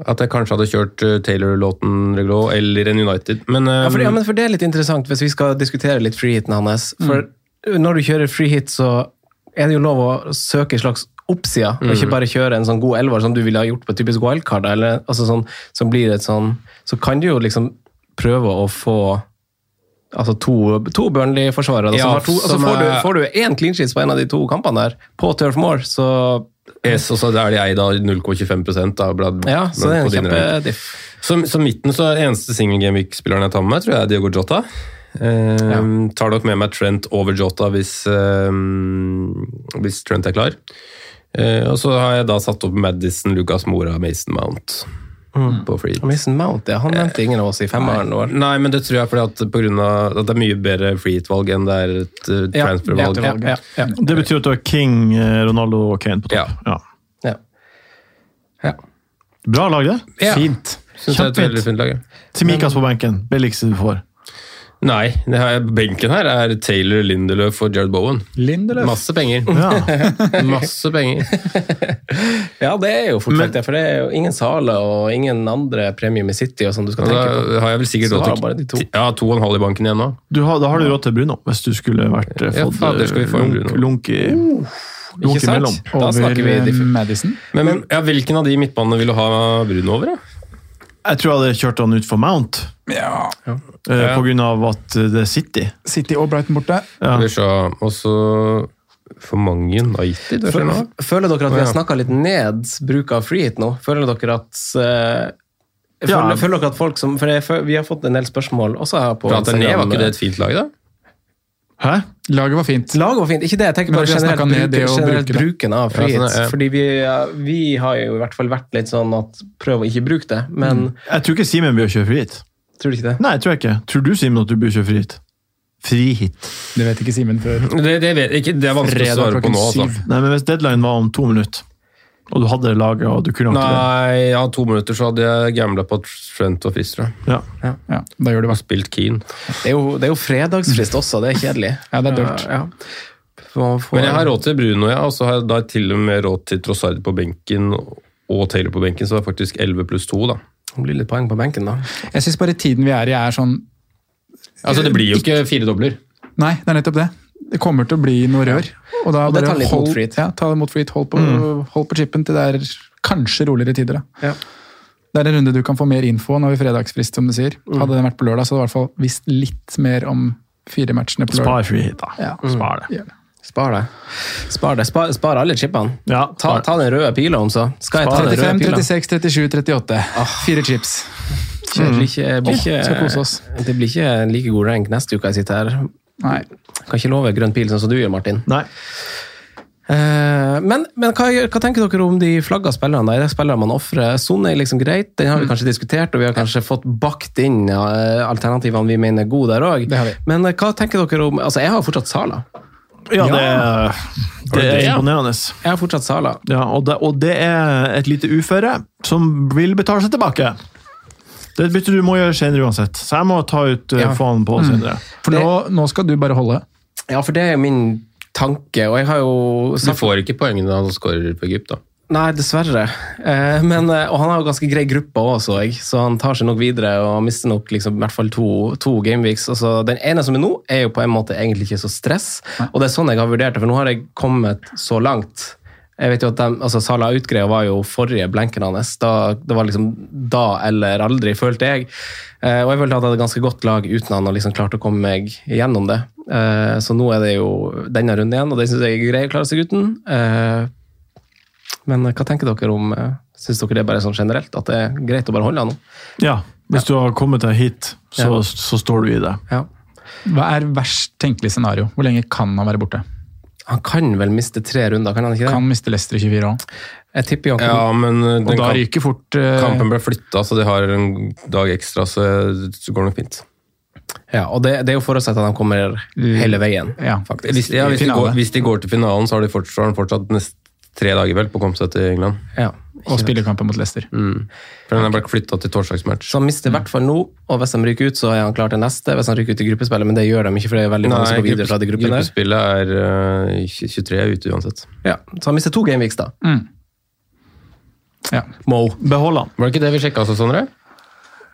At jeg kanskje hadde kjørt eh, Taylor-låten eller en United. Men, eh, Ja, for, ja, men for det er litt interessant, hvis vi skal diskutere litt freehiten hans. For når du kjører freehit, så er det jo lov å søke en slags oppsida, og ikke bare kjøre en sånn god elver som du ville ha gjort på et typisk wildcard. Eller, altså sånn, som blir et sånn, så kan du jo liksom prøve å få altså to, to Burnley-forsvarere. Ja, altså, altså får, du, får du én clean sheets på en av de to kampene der, på Turf Moor, så yes, og så er de eid av 0,25% blad, ja, så det er en kjempediff. Så, så midten så eneste single game week-spilleren jeg tar med meg, tror jeg er Diogo Jota. Eh, Tar nok med meg Trent over Jota hvis, eh, hvis Trent er klar. Eh, og så har jeg da satt opp Madison, Lucas Mora, Mason Mount. På Freed. Mason Mount, ja, han nevnte ingen av oss i femmeren Nei. Nei, men det tror jeg fordi at, på grunn av at det er mye bedre free hit-valg enn det er et uh, transfer-valg. ja, ja, ja. Det betyr at du har King, eh, Ronaldo og Kane på topp. Ja. Ja. Ja. Bra lag, det. Ja. Fint. Synes jeg et veldig fint lag. ja. Timikas på benken. Billigste du får. Nei, det her, benken her er Taylor, Lindelöf og Jared Bowen. Lindeløf? Masse penger. Ja. Masse penger. ja, det er jo fort vekk det, for det er jo ingen Sale og ingen andre premium i City og sånn du skal tenke på. Da har jeg vel sikkert råd til bare de to. ja, to og en halv i banken igjen nå. Du har, da har du råd til Bruno, hvis du skulle vært eh, Ja, fått fader, skal vi få lunk, Bruno. lunk i lunk Ikke sant? imellom. Da snakker vi Madison. Men. Men, ja, hvilken av de midtbanene vil du ha Bruno over? da? Jeg tror jeg hadde kjørt han ut for Mount, Ja. eh, Ja. på grunn av at eh, det er City. City og Brighton borte. Ja. Og så for mange United. vet du nå? Fø- Føler dere at vi har snakka litt ned bruk av free hit nå? Føler dere at eh, Ja. føler, føler dere at folk som For jeg, Vi har fått en del spørsmål også her på Prater ned, var ikke det et fint lag, da? Hæ? Laget var fint. Laget var fint. Ikke det, jeg tenker bare generelt, ned det bruken, generelt bruken av Ja, sånn, hits. ja. Fordi vi, vi har jo i hvert fall vært litt sånn at prøv å ikke bruke det, men Jeg tror ikke Simen bør kjøre frihet. tror du ikke det? Nei, jeg tror jeg ikke. Tror du, Simen, at du bør kjøre frihet? Frihit. Det vet ikke Simen før. Det, det vet ikke, det er vanskelig å svare på nå. Altså. Nei, men hvis deadline var om to minutter, og du hadde laget, og du kunne aktivere Nei, ja, to minutter så hadde jeg gambla på Trent og Frister. ja. Ja, da gjør du bare spilt Keen. Det er jo, det er jo fredagsfrist også, det er kjedelig. Ja, det er dølt. Ja, ja. Får- Men jeg har råd til Bruno, ja, og så har jeg da til og med råd til Trossard på benken og Taylor på benken, så det er faktisk 11 pluss 2, da. Det blir litt poeng på benken, da. Jeg syns bare tiden vi er i, er sånn Altså, det blir jo ikke fire dobler. Nei, det er nettopp det. Det kommer til å bli noe rør. Og da Og det bare hold, mot ja, ta det mot free. Hold på, hold på chipen til det er kanskje roligere tider. da. Ja. Det er en runde du kan få mer info når vi fredagsfrist, som du sier. Mm. Hadde den vært på lørdag, så hadde du i hvert fall visst litt mer om fire matchene på Spar lørdag. frihit, da. Ja. Spar det. Yeah. Spar det. Spar det. Spar, spar alle chipene. Ja, Ta, ta den røde pila om så. Skal jeg ta den 35, røde pila? 36, 37, 38. Fire chips. Det blir ikke, blir oh, skal kose oss. ikke, det blir ikke en like god rank neste uke jeg sitter her. Nei. Kan ikke love grønn pil sånn som du gjør, Martin. Nei. Eh, men men hva, hva tenker dere om de flagga spillerne? Er det spillere man ofrer? Sone er liksom greit, den har vi kanskje diskutert, og vi har kanskje fått bakt inn alternativene vi mener er gode der òg. Men eh, hva tenker dere om Altså, jeg har fortsatt Sala. Ja, det, det er imponerende. Jeg har fortsatt Sala. Ja, og det, og det er et lite uføre som vil betale seg tilbake. Det er et bytte du må gjøre senere uansett. Så jeg må ta ut uh, Ja. faen på senere. For nå, nå skal du bare holde. Ja, for det er jo min tanke, og jeg har jo Du får ikke poengene han skårer på Egypt, da. Nei, dessverre. Eh, men, eh, og han har jo ganske grei gruppe òg, så jeg, så han tar seg nok videre og mister nok liksom, i hvert fall to, to gameweeks. Altså, den ene som er nå, er jo på en måte egentlig ikke så stress, og det er sånn jeg har vurdert det, for nå har jeg kommet så langt. Jeg vet jo at de, altså Salah Ut-greia var jo forrige blenken hans. Da, det var liksom da eller aldri, følte jeg. Eh, og jeg følte at jeg hadde et ganske godt lag uten han og liksom klarte å komme meg gjennom det. Eh, så nå er det jo denne runden igjen, og det syns jeg er greit å klare seg uten. Eh, men hva tenker dere om eh, Syns dere det er bare sånn generelt at det er greit å bare holde han nå? Ja, hvis du har kommet deg hit, så, Ja. så står du i det. Ja. Hva er verst tenkelig scenario? Hvor lenge kan han være borte? Han kan vel miste tre runder, kan han ikke det? Kan miste Leicester i 24 òg. Jeg tipper Jakob. Ja, men Og da ryker fort uh... kampen ble flytta, så de har en dag ekstra, så det går det nok fint. Ja, og det, det er jo forutsatt at han kommer hele veien, Ja. faktisk. Hvis, ja, hvis, de går, hvis de går til finalen, så har de fortsatt, fortsatt nest, tre dager vel på å komme seg til England. Ja. Og spille kampen mot Leicester. Mm. For den er bare flytta til torsdagsmatch. Så han mister i hvert fall nå, og hvis han ryker ut, så er han klar til neste. Hvis han ryker ut i gruppespillet, men det gjør de ikke, for det er veldig mange som går videre fra de gruppene der. gruppespillet er uh, 23 er ute uansett. Ja, så han mister to gameweeks, da. Mm. Ja. Mo. Behold han. Var det ikke det vi sjekka også, Sondre?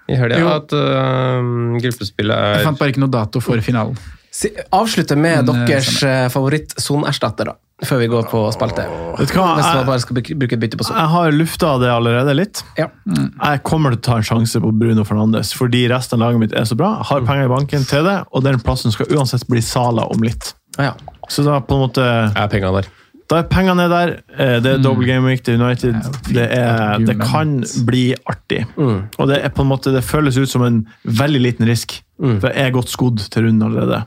I helga Jo. at uh, gruppespillet Jeg er fant bare ikke noe dato for finalen. Si, avslutte med Men, eh, deres eh, favoritt-sonerstatter, da. Før vi går på spalte. Vet du hva? Jeg, bare skal bruke bytte på son. jeg har lufta det allerede litt. Ja. Jeg kommer til å ta en sjanse på Bruno Fernandes, fordi resten av laget mitt er så bra. Har penger i banken til det, og den plassen skal uansett bli Sala om litt. Ja. Så da på en måte Jeg er penger der. Da er pengene der. eh, Det er double game week til United. Det, er, det kan bli artig. Og det er på en måte, det føles ut som en veldig liten risk. For jeg er godt skodd til runden allerede.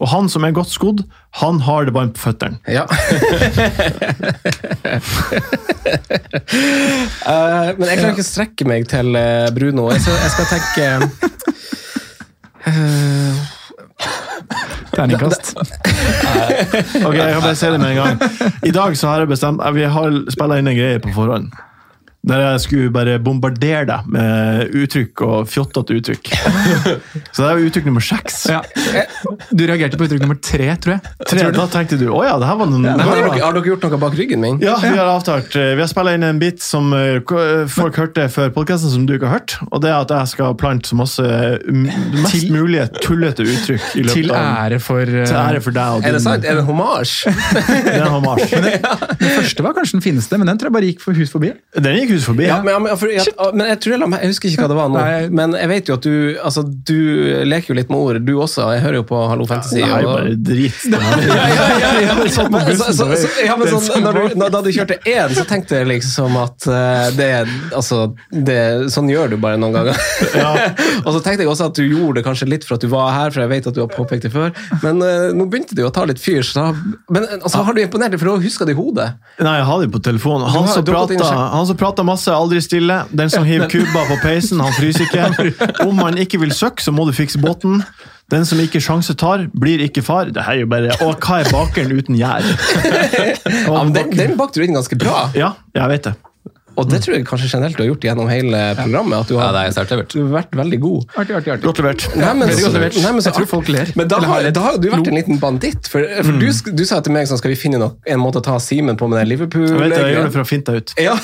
Og han som er godt skodd, han har det varmt på føttene. Ja. uh, men jeg klarer ikke å strekke meg til eh, Bruno. Jeg skal, jeg skal tenke eh, Terningkast. Ok, Jeg kan bare si det med en gang. I dag så har jeg bestemt Vi har spilla inn en greie på forhånd. Der jeg skulle bare bombardere deg med uttrykk og fjottete uttrykk. Så det er jo uttrykk nummer seks. Ja. Du reagerte på uttrykk nummer tre, tror jeg. Tre, da tenkte du å ja, det her var noen Ja, har, dere, har dere gjort noe bak ryggen min? Ja, vi har avtalt. eh, Vi har spilla inn en bit som eh, ko- folk hørte før podkasten, som du ikke har hørt. Og det er at jeg skal plante så masse mest Til- mulige tullete uttrykk i løpet Til ære for eh, Til ære for deg og din Er det sant? Er det en homasj? Det er en homasj. Den første var kanskje den fineste, men den tror jeg bare gikk for hus forbi. Den gikk hus forbi. Ja, men, men, for, jeg, men jeg, tror jeg, jeg husker ikke hva det var nå. Nei. Men jeg vet jo at du altså, du leker jo litt med ord, du også. Jeg hører jo på Hallo Fantasy. Ja, nei, og- bare drit. ja, ja, ja, ja. På Men, så, bussen, så, da. sånn, når du, når, da du kjørte én, så tenkte jeg liksom at uh, det, altså, det, sånn gjør du bare noen ganger. og så tenkte jeg også at du gjorde det kanskje litt for at du var her, for jeg vet at du har påpekt det før. Men uh, nå begynte du å ta litt fyr. Så da, men eh, altså, har du imponert deg, for du har huska det i hodet? Nei, jeg har det på telefonen. Han som du prater, masse, aldri stille. Den som hiver kuba på peisen, han fryser ikke. Om man ikke vil søkke, så må du fikse båten. Den som ikke sjanse tar, blir ikke far. Det er jo bare Og hva er bakeren uten gjær? Ja, den, den bakte du inn ganske bra. Ja, jeg vet det. Og det tror jeg kanskje generelt du har gjort gjennom hele programmet. At du har, Ja, har vært veldig god. Artig, artig, artig. Godt levert. Nei, men, Veldig nei, men så- Jeg tror folk ler. Men da har, da har du vært en liten banditt. For, for du, du sa til meg sånn, skal vi finne noe, en måte å ta Simen på med den Liverpool Jeg vet jeg gjør det for å finte deg ut. Ja.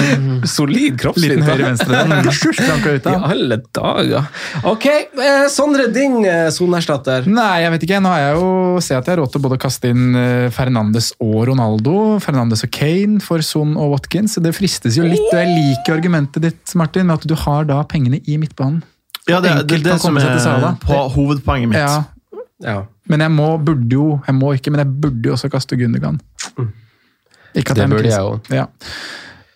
Solid kroppsfinte. Liten høyre-venstre. I alle dager. Ok, eh, Sondre, din eh, soneerstatter. Nei, jeg vet ikke. Nå har jeg jo ser at jeg har råd til å kaste inn eh, Fernandes og Ronaldo. Fernandes og Kane for Son og Watkins. Det fristes jo litt. Og jeg liker argumentet ditt, Martin, med at du har da pengene i midtbanen. Ja, det, det, det, det, som er på hovedpoenget mitt. Ja, Ja. men jeg må, burde jo Jeg må ikke, men jeg burde jo også kaste Gundogan. Ikke at Det er burde jeg òg. Ja.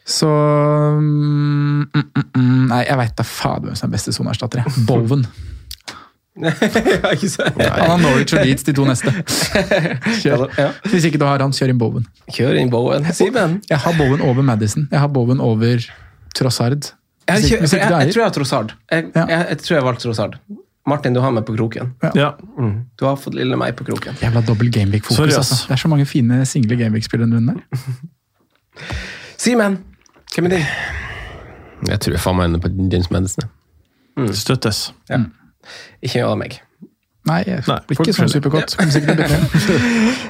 Så mm, mm, mm, mm, Nei, jeg veit da fader hvem som er beste soneerstatter. jeg. Bowen. Han har Norwich og Leeds de to neste. Kjør. Ja. Hvis ikke du har han, kjør inn Bowen. Kjør inn Bowen. Simen? Jeg har Bowen over Madison. Jeg har Bowen over Trossard. Jeg, jeg, jeg, jeg, tror jeg har Trossard. Jeg, Ja. jeg, jeg tror jeg valgte Trossard. Martin, du har meg på kroken. Ja. Du har fått lille meg på kroken. Jævla dobbel gameweek-fokus. Altså. Det er så mange fine single gameweek-spillere denne runden. Simen, hvem er din? Jeg tror jeg faen meg ender på James Madison. Støttes. Ja. Ikke gjør meg. Nei, det blir folk ikke sånn supergodt.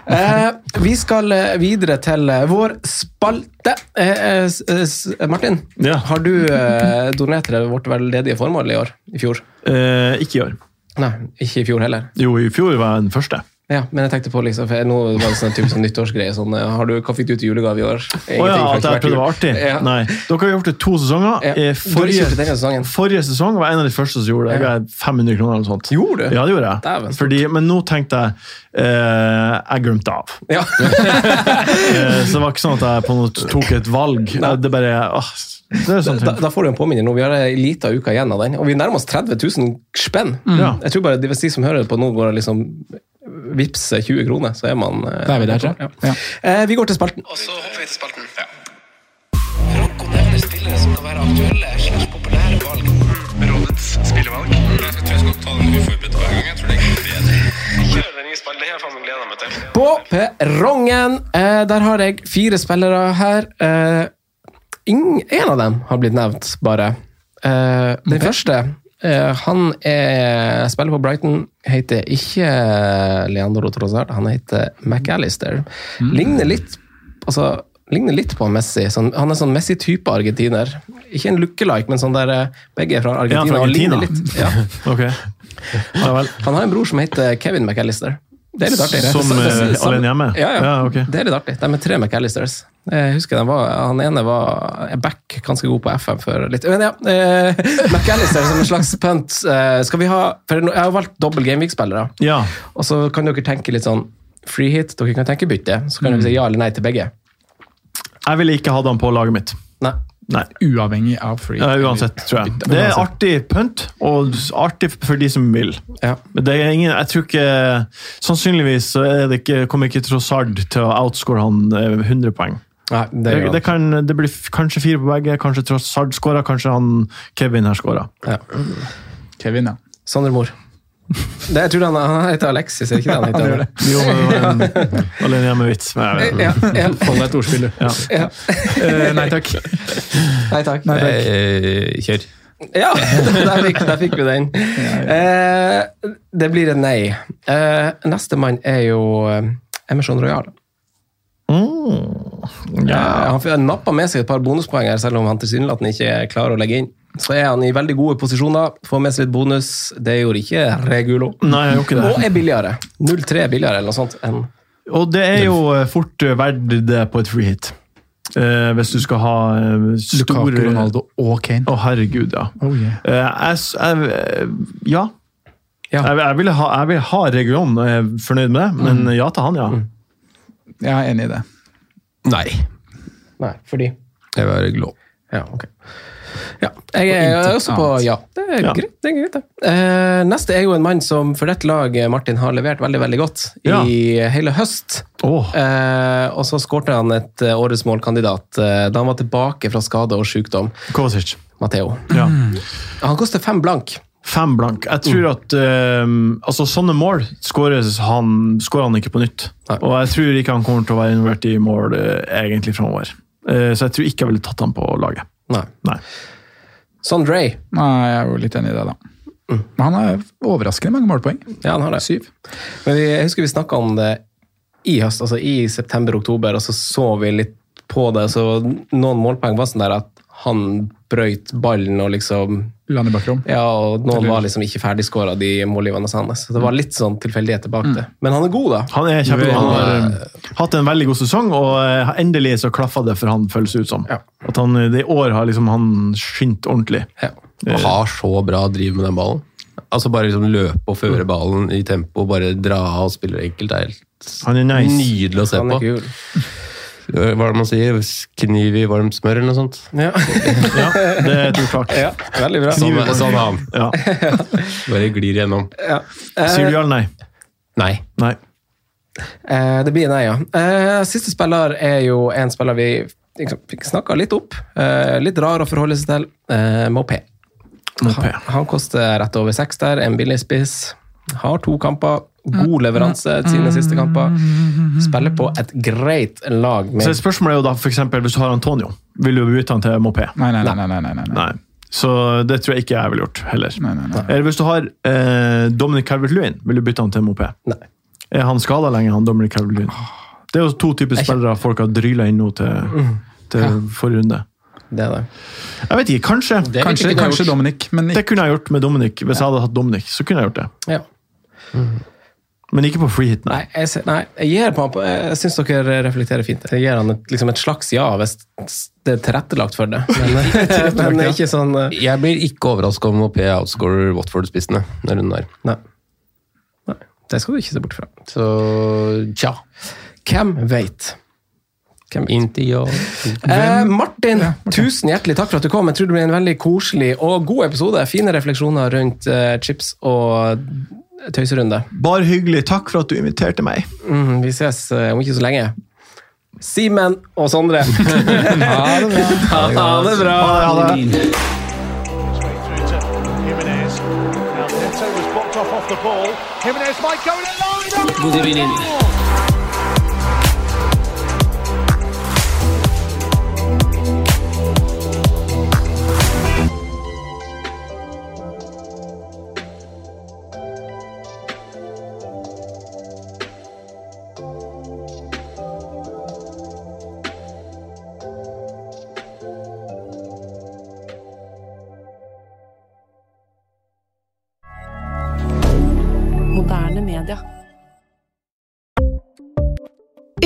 Eh, vi skal eh, videre til eh, vår spalte. Eh, eh, eh, Martin, Ja. har du donert til vårt veldedige formål i år? I fjor? Eh, ikke i år. Nei, ikke i fjor heller. Jo, i fjor var jeg den første. Ja, men jeg tenkte på liksom, for nå var det sånn type sånn nyttårsgreie. Sånn, eh, har du, hva fikk du til julegave i år? Å ja, at jeg prøvde å være artig? Ja. Nei. Dere har gjort det to sesonger. Ja. Eh, Forrige, det forrige sesong var en av de første som gjorde det. Jeg ga 500 kroner eller noe sånt. Gjorde du? Ja, det gjorde jeg. Dæven. Fordi, men nå tenkte jeg eh, Jeg glemte av. Ja. Eh, så det var ikke sånn at jeg på noe tok et valg. Det er bare åh, Det sånn Da, da får du en påminner nå. Vi har ei lita uke igjen av den, og vi nærmer oss 30 000 spenn. Mm. Jeg tror bare de, Hvis de som hører på nå, går liksom vippser 20 kroner, så er man eh, Da er vi der, tror jeg. Ja. Eh, vi går til spalten. Og så hopper vi til spalten. Rocco nevner spillere som kan være aktuelle slags populære valg. Rådets spillevalg. Jeg tror jeg skal ta den uforberedt hver gang. Jeg tror det er bedre. Kjør den nye spalten. Det har jeg faen meg gleda meg til. På perrongen, eh, der har jeg fire spillere her. Eh, ingen, en av dem har blitt nevnt, bare. Eh, den første eh, Han er, spiller på Brighton, heter ikke Leandro Trossard, han heter McAllister. Ligner litt altså, ligner litt på Messi. Sånn, han er sånn Messi-type argentiner. Ikke en lookalike, men sånn der eh, begge er fra Argentina. fra og ligner Argentina. litt. Ja. okay. han. Han har en bror som heter Kevin McAllister. Det er litt artig. Som eh, alene hjemme? Ja, ja. ja okay. Det er litt artig. De er tre McAllisters. Jeg husker den var, Han ene var back, ganske god på FM før litt. Men ja, eh, McAllister som en slags punt. Eh, skal vi ha for Jeg har valgt dobbel Gameweek-spillere. Ja. Og så kan dere tenke litt sånn free hit. Dere kan tenke bytte. Så kan dere si ja eller nei til begge. Jeg ville ikke hatt han på laget mitt. Nei, Nei. Uavhengig av free. Ja, uansett, tror jeg. Det er artig punt, og artig for de som vil. Ja. Men det er ingen, jeg tror ikke Sannsynligvis så er det ikke, kommer ikke Trossard til å outscore han eh, 100 poeng. Nei, det Det, det, kan, det blir kanskje fire på begge. Kanskje Trossard skåra, kanskje han Kevin her skåra. Ja. Kevin, ja. Sander Mor. Det, jeg tror han, han heter Alexis, er ikke det han heter? Han gjør det. Jo, men det var en alene men jeg Ja, ja. Hold deg et ordspill, du. Ja. Ja. Eh, nei takk. Nei takk. Nei, takk. Eh, kjør. Ja, der fikk, der fikk vi den. Eh, det blir et nei. Eh, Nestemann er jo eh, Emerson Royal. Mm. Ja. han får nappa med seg et par bonuspoeng her, selv om han tilsynelatende ikke klarer å legge inn. Så er han i veldig gode posisjoner, får med seg litt bonus. Det gjorde ikke Regulo. Nei, jeg gjorde ikke det. Og er billigere. 0,3 billigere eller noe sånt. enn Og det er jo eh, fort eh, verdt det på et free hit. Eh, hvis du skal ha eh, store Lukaku, Ronaldo og Kane. Å, herregud, ja. Oh, yeah. Eh, jeg, jeg, ja. Ja. Jeg, jeg, vil ha, jeg vil ha region, og jeg er fornøyd med det, men ja til han, ja. Jeg er enig i det. Nei. Nei, fordi Jeg vil ha Regulo Ja, ok. Ja, jeg er også på ja. Det er Ja. greit. det er greit det. Eh, neste er jo en mann som for dette laget Martin har levert veldig veldig godt Ja. i hele høst. Oh. Eh, og så skårte han et eh, årets målkandidat eh, da han var tilbake fra skade og sykdom. Kovacic. Matteo. Ja. Han koster fem blank. Fem blank. Jeg tror at eh, altså Sånne mål skårer han, han ikke på nytt. Nei. Og jeg tror ikke han kommer til å være involvert i mål uh, egentlig framover. Eh, så jeg tror ikke jeg ville tatt han på laget. Nei. Nei. Sondre. Nei, jeg er jo litt enig i det, da. Men han har overraskende mange målpoeng. Ja, han har det. Syv. Men vi, jeg husker vi snakka om det i høst, altså i september-oktober, og så så vi litt på det. Så noen målpoeng var sånn der at han brøyt ballen og liksom Lande Bakrom. Ja, og noen var liksom ikke ferdigskåra, de målgiverne hans. Så det var litt sånn tilfeldigheter bak det. Men han er god, da. Han er kjempegod. Han har eh, hatt en veldig god sesong, og eh, endelig så klaffa det for han, føles det ut som. Ja. At han eh, i år har liksom han skint ordentlig. Ja. Og har så bra driv med den ballen. Altså Bare liksom løpe og føre ballen i tempo, bare dra av og spille enkelt. Det er helt Han er nice. nydelig å se Han er på. Kul. Hva er det man sier? Kniv i varmt smør, eller noe sånt? Ja. Ja, det er et ordtak. ja, veldig bra. Sånn, sånn er han. Ja. Bare glir gjennom. Ja. Eh, Sier du ja eller nei? Nei. Nei. Eh, det blir nei, ja. Eh, siste spiller er jo en spiller vi liksom, fikk snakka litt opp. Eh, litt rar å forholde seg til. Eh. Mopé. Han, han koster rett over seks der, en billig spiss. Har to kamper. God leveranse sine siste kamper. Spiller på et greit lag. Så spørsmålet er jo da, for eksempel, hvis du har Antonio, vil du bytte han til Mopé? Nei, nei, nei. nei, nei, nei, nei. Nei. Så det tror jeg ikke jeg ville gjort heller. Nei, nei, nei. Eller hvis du har eh, Dominic Calvert-Lewin, vil du bytte han til Mopé? nei. Er han skada lenge, han Dominic Calvert-Lewin? Det er jo to typer spillere folk har dryla inn nå til, til forrige runde. Det det. Jeg vet ikke, kanskje. Det Kanskje, ikke kanskje. Dominic, men Det kunne jeg gjort med Dominic. Hvis jeg hadde hatt Dominic, så kunne jeg gjort det. Ja. Men ikke på freehit, nei. Nei, jeg, nei, jeg Jeg syns dere reflekterer fint. Jeg gir han et, liksom et slags ja, hvis det er tilrettelagt for det. Men, men det er ikke sånn uh... Jeg blir ikke overraska om OP outscorer Watford-spissene den runden der. Nei. Nei. Det skal du ikke se bort fra. Så tja. Hvem veit? Hvem vet? Inntil ja. Eh, Martin, tusen hjertelig takk for at du kom. Jeg tror det blir en veldig koselig og god episode. Fine refleksjoner rundt eh, chips og tøyserunde. Bare hyggelig. Takk for at du inviterte meg. Mm, vi ses eh, om ikke så lenge. Simen og Sondre. ha det bra. Ha det bra. Ha det. Straight through